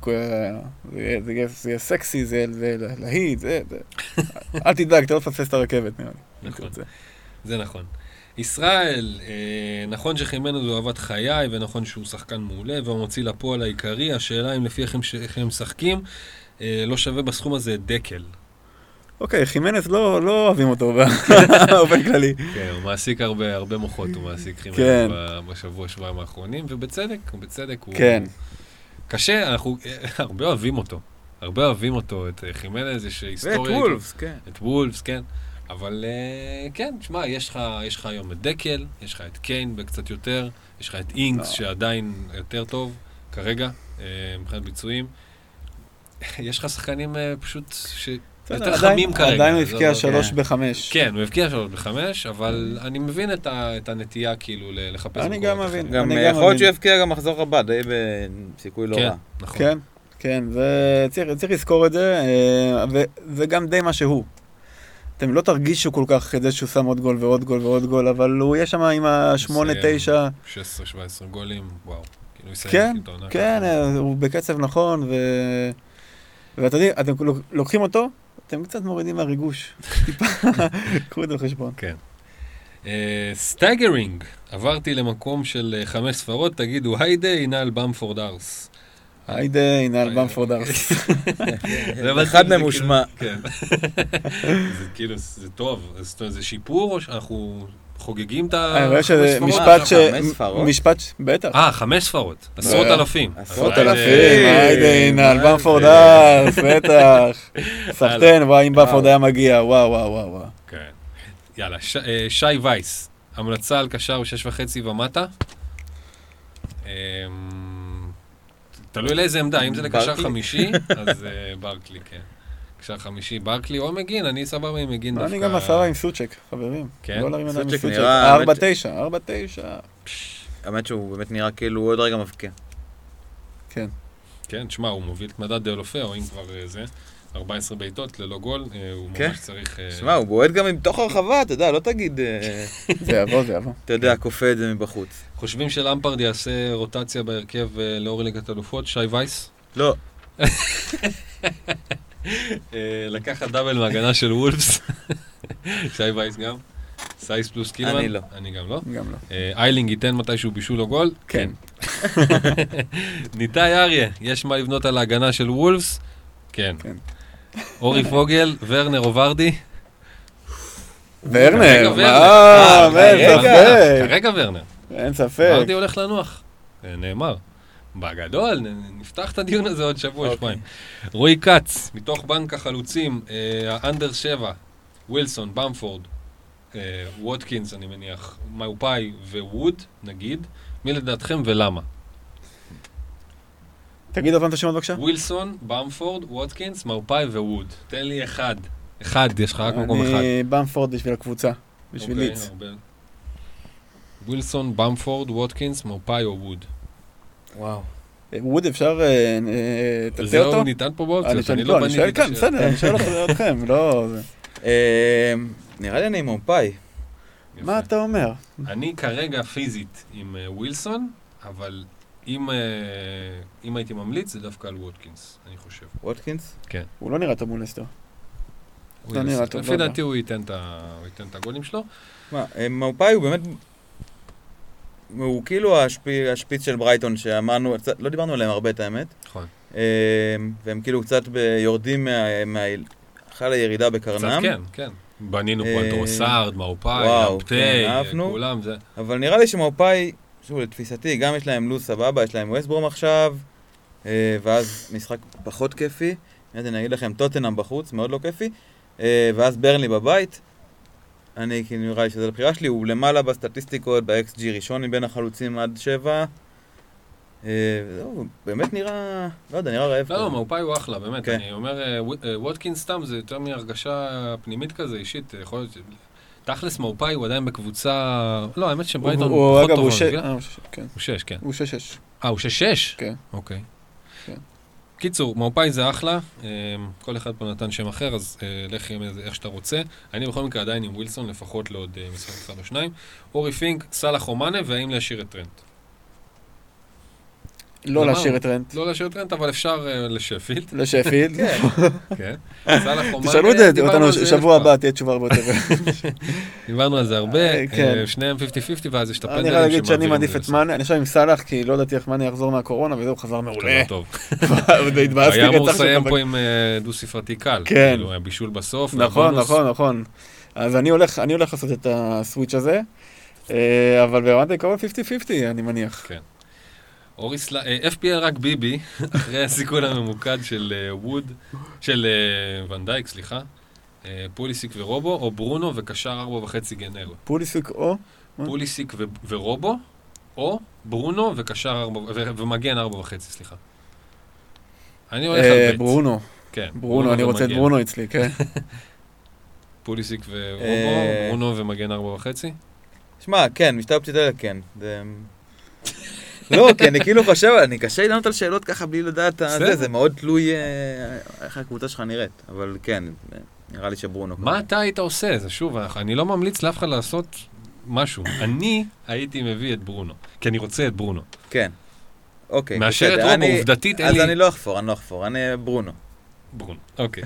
זה יהיה- סקסי, זה יהיה להיט, זה... אל תדאג, אתה לא תפספס את הרכבת, נראה לי. נכון. זה נכון. ישראל, אה, נכון שחימנז הוא אהבת חיי, ונכון שהוא שחקן מעולה, והוא מוציא לפועל העיקרי, השאלה אם לפי איך הם, איך הם משחקים, אה, לא שווה בסכום הזה את דקל. אוקיי, חימנס לא לא אוהבים אותו באופן כללי. כן, הוא מעסיק הרבה, הרבה מוחות, הוא מעסיק חימנז כן. בשבוע, שבועיים האחרונים, ובצדק, ובצדק. הוא... כן. קשה, אנחנו אה, הרבה אוהבים אותו. הרבה אוהבים אותו, את חימנז, יש ואת היסטוריה. וולפס, כן. את וולפס, כן. אבל אה, כן, תשמע, יש לך, יש לך היום את דקל, יש לך את קיין בקצת יותר, יש לך את אינגס לא. שעדיין יותר טוב כרגע, אה, מבחינת ביצועים. יש לך שחקנים אה, פשוט בסדר, יותר חמים כרגע. עדיין הוא הבקיע לא- שלוש כן. בחמש. כן, הוא הבקיע שלוש בחמש, אבל אני מבין את ה- את הנטייה כאילו ל- לחפש... אני גם. מבין. גם אני גם יכול להיות. שהוא יבקיע גם מחזור הבא, די בסיכוי לא כן, רע. נכון. כן, כן, וצריך צריך לזכור את זה, וזה גם די מה שהוא. אתם לא תרגישו כל כך את זה שהוא שם עוד גול ועוד גול ועוד גול, אבל הוא יהיה שם עם השמונה, מסיים. תשע. 16-17 גולים, וואו. כאילו, כן, כן. אה, הוא בקצב נכון, ו... ואתם יודעים, אתם לוק- לוקחים אותו, אתם קצת מורידים מהריגוש. טיפה, קחו את זה בחשבון. כן. אה, סטייגרינג, עברתי למקום של אה, חמש ספרות, תגידו היידה, הנה על במפורד ארס. היידה, הנה על במפורד ארס. זה אבל אחד זה מהם כאילו- מושמע. כן. זה כאילו, זה טוב, זה שיפור או שאנחנו חוגגים את ה... אני רואה שזה? משפט ש... חמש ספרות? משפט, בטח. אה, חמש ספרות, עשרות לא. אלפים. עשרות אבל, אלפים, אה, היידה, הנה זה? ארס, בטח. סחטיין, וואי, אם במפורד היה מגיע, וואו, וואו, וואו. כן. יאללה, אה, שי וייס, המלצה על קשר שש וחצי ומטה. תלוי לאיזה עמדה, אם זה לקשר? חמישי, אז אה, ברקלי, כן. קשר חמישי, ברקלי או מגין, אני סבבה עם מגין דווקא. אני גם עשרה עם סוצ'ק, חברים. כן? לא להרים ידיים סוצ'ק. נראה, ארבע תשע, ארבע תשע. האמת שהוא באמת נראה כאילו הוא עוד רגע מבקיע. כן. כן, תשמע, הוא מוביל את מדד דאלופה, או אם כבר אה, זה, 14 בעיטות ללא גול, אה, הוא כן. ממש צריך... אה, שמע, הוא בועט גם מתוך הרחבה, אתה יודע, לא תגיד, אה, זה יבוא, זה יבוא. אתה יודע, כופה את זה מבחוץ. חושבים שלמפרד יעשה רוטציה בהרכב לאור ליגת אלופות, שי וייס? לא, לקחת double מהגנה של וולפס. שי וייס גם? סאיס פלוס קילמן? אני לא. אני גם לא. גם לא. איילינג ייתן מתישהו בישול או גול? כן. ניתאי אריה, יש מה לבנות על ההגנה של וולפס? כן. כן. אורי פוגל, ורנר או ורדי? ורנר, מה? אה, אין כרגע. ספק. כרגע ורנר. אין ספק. ורדי הולך לנוח. אה, נאמר. בגדול, נפתח את הדיון הזה עוד שבוע, אוקיי. שבועיים. רועי כץ, מתוך בנק החלוצים, אה, האנדר 7, ווילסון, במפורד, אה, ווטקינס, אני מניח, מאופאי וווד, נגיד. מי לדעתכם ולמה? תגיד עוד פעם את השמות בבקשה. ווילסון, במפורד, ווטקינס, מאופאי ווד. תן לי אחד. אחד, יש לך רק מקום אחד. אני במפורד בשביל הקבוצה. בשביל אוקיי, ליץ. ווילסון, במפורד, ווטקינס, מאופאי או ווד. וואו. ווד אפשר, אה, אה, תטה זהו, אותו? ניתן פה אני באופציות, אני לא, לא אני בניתי שואל את כאן, השאלה. בסדר, אני שואל אתכם, לא... אה, נראה לי אני עם מופאי. יפה. מה אתה אומר? אני כרגע פיזית עם אה, ווילסון, אבל אם, אה, אם הייתי ממליץ זה דווקא על ווטקינס, אני חושב. ווטקינס? הוא לא נראה טוב מול לסטר. הוא לא. נראה טוב, לא לפי יודע. דעתי הוא ייתן את הגולים שלו. מה, אה, מופאי הוא באמת... הוא כאילו השפי- השפיץ של ברייטון שאמרנו, קצת- לא דיברנו עליהם הרבה את האמת. נכון. אה, והם כאילו קצת יורדים מה... מה- חלה ירידה קצת בקרנם. כן, כן. בנינו פה את רוסארד, מאופאי, אמפטי, כן. כולם זה. אבל נראה לי שמאופאי, שוב, לתפיסתי, גם יש להם לו"ז סבבה, יש להם ווסטברום עכשיו, אה, ואז משחק פחות כיפי. אני אגיד לכם, טוטנאם בחוץ, מאוד לא כיפי, אה, ואז ברנלי בבית. אני, כאילו, נראה לי שזו הבחירה שלי, הוא למעלה בסטטיסטיקות, ב-XG ראשון מבין החלוצים עד שבע. אה, זהו, באמת נראה, לא יודע, נראה רעב. לא, לא. מאופאי הוא אחלה, באמת. כן. אני אומר, ווטקינס סתם זה יותר מהרגשה פנימית כזה, אישית. יכול להיות... תכלס מאופאי הוא עדיין בקבוצה... לא, האמת שברייטון הוא- פחות אגב, טובה. הוא שש... בגלל- אה, הוא שש- כן. הוא שש, כן. הוא שש שש. אה, הוא שש שש? כן. אוקיי. כן. קיצור, מאופאי זה אחלה, אה, כל אחד פה נתן שם אחר, אז אה, לך עם איזה- איך שאתה רוצה. אני בכל מקרה עדיין עם ווילסון, לפחות לעוד אה, משחק אחד או שניים. אורי פינק, סאלח או מאנה, והאם להשאיר את טרנט. לא? להשאיר את טרנט. לא להשאיר את טרנט, אבל אפשר אה, לשפילד, לשפילד. כן, כן. תשאלו את זה דיברנו אותנו שבוע הבא, תהיה תשובה הרבה יותר. דיברנו על זה הרבה, אה, כן. אה, שניהם 50-50, ואז יש את הפנדלים אני יכול להגיד שאני מעדיף את. מאנה, אני עכשיו עם סאלח, כי לא ידעתי איך מאנה יחזור מהקורונה, וזהו, חזר מעולה. טוב. היה אמור לסיים פה עם אה, דו-ספרתי קל. כן. כאילו, היה בישול בסוף. נכון. נכון, נכון. אז אני הולך, לעשות את הסוויץ' הזה, אה, אבל ברמת העיקרון 50-50, אני מניח. כן. אורי סל... אה, FPL רק ביבי, אחרי הסיכון הממוקד של אה, ווד, של אה, ונדייק, סליחה, פוליסיק ורובו, או ברונו וקשר ארבע וחצי גנרו. פוליסיק או? פוליסיק ו- ורובו, או ברונו וקשר ארבע, ו- ומגן ארבע וחצי, סליחה. אני הולך על בית. ברונו. כן. ברונו, אני רוצה את. ברונו אצלי, כן. פוליסיק ורובו, ברונו ומגן ארבע וחצי? שמע, כן, משתי האופציות האלה כן. לא, כי אני כאילו חושב, אני קשה לי לענות על שאלות ככה בלי לדעת. זה, זה מאוד תלוי אה, איך הקבוצה שלך נראית, אבל כן, אה, נראה לי שברונו. מה אתה היית עושה? זה שוב, אני לא ממליץ לאף אחד לעשות משהו. אני הייתי מביא את ברונו, כי אני רוצה את ברונו. כן. אוקיי, מאשר את רובו, עובדתית אין אז לי... אני לא אחפור, אני לא אחפור, אני ברונו. ברונו, אוקיי.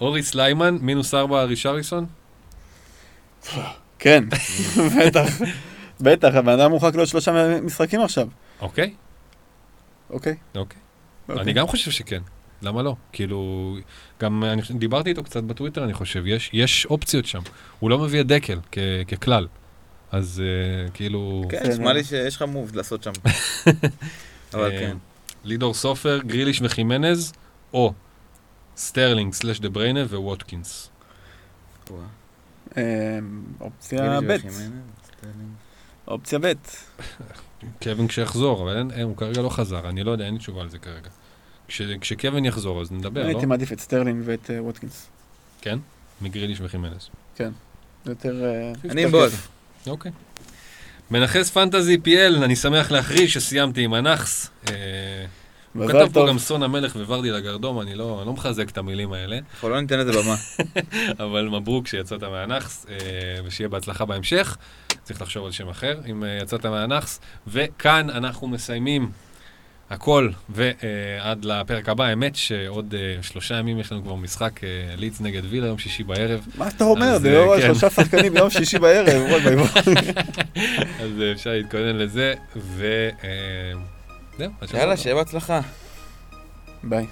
אורי סליימן, מינוס ארבע רישריסון? כן, בטח. בטח, הבן אדם מורחק לעוד שלושה משחקים עכשיו. אוקיי, אוקיי. אוקיי. אוקיי. אני גם חושב שכן. למה לא? כאילו, גם אני חושב- דיברתי איתו קצת בטוויטר, אני חושב, יש, יש אופציות שם. הוא לא מביא את דקל כ, ככלל. אז אה, כאילו... כן, בסדר. נשמע לי שיש לך move לעשות שם. אבל אה, כן. לידור סופר, גריליש וחימנז, או סטרלינג slash דה בריינה וווטקינס. אה, אופציה ב'. אופציה ב'. קווין כשיחזור, אבל אין, אין, הוא כרגע לא חזר, אני לא יודע, אין לי תשובה על זה כרגע. כש, כשקווין יחזור, אז נדבר, לא? הייתי מעדיף את סטרלינג ואת אה, ווטקינס. כן? מגריליש וחימנז. זה יותר... אה, אני עם בוז. כיף. אוקיי. מנכס Fantasy PL, אני שמח להכריז שסיימתי עם הנאחס. אה, הוא כתב פה. גם סון המלך וורדי לגרדום, אני לא, לא מחזק את המילים האלה, אנחנו לא ניתן לזה במה. אבל מברוק שיצאת מהנאחס, אה, ושיהיה בהצלחה בהמשך. צריך לחשוב על שם אחר, אם אה, יצאת מהנאחס. וכאן אנחנו מסיימים הכל, ועד לפרק הבא, האמת שעוד אה, שלושה ימים יש לנו כבר משחק אה, לידס נגד וילה, יום שישי בערב, מה אתה אומר? זה אה, לא כן. שלושה שחקנים ביום שישי בערב. אז אה, אפשר להתכונן לזה, ו... זהו, יאללה. שיהיה בהצלחה. ביי.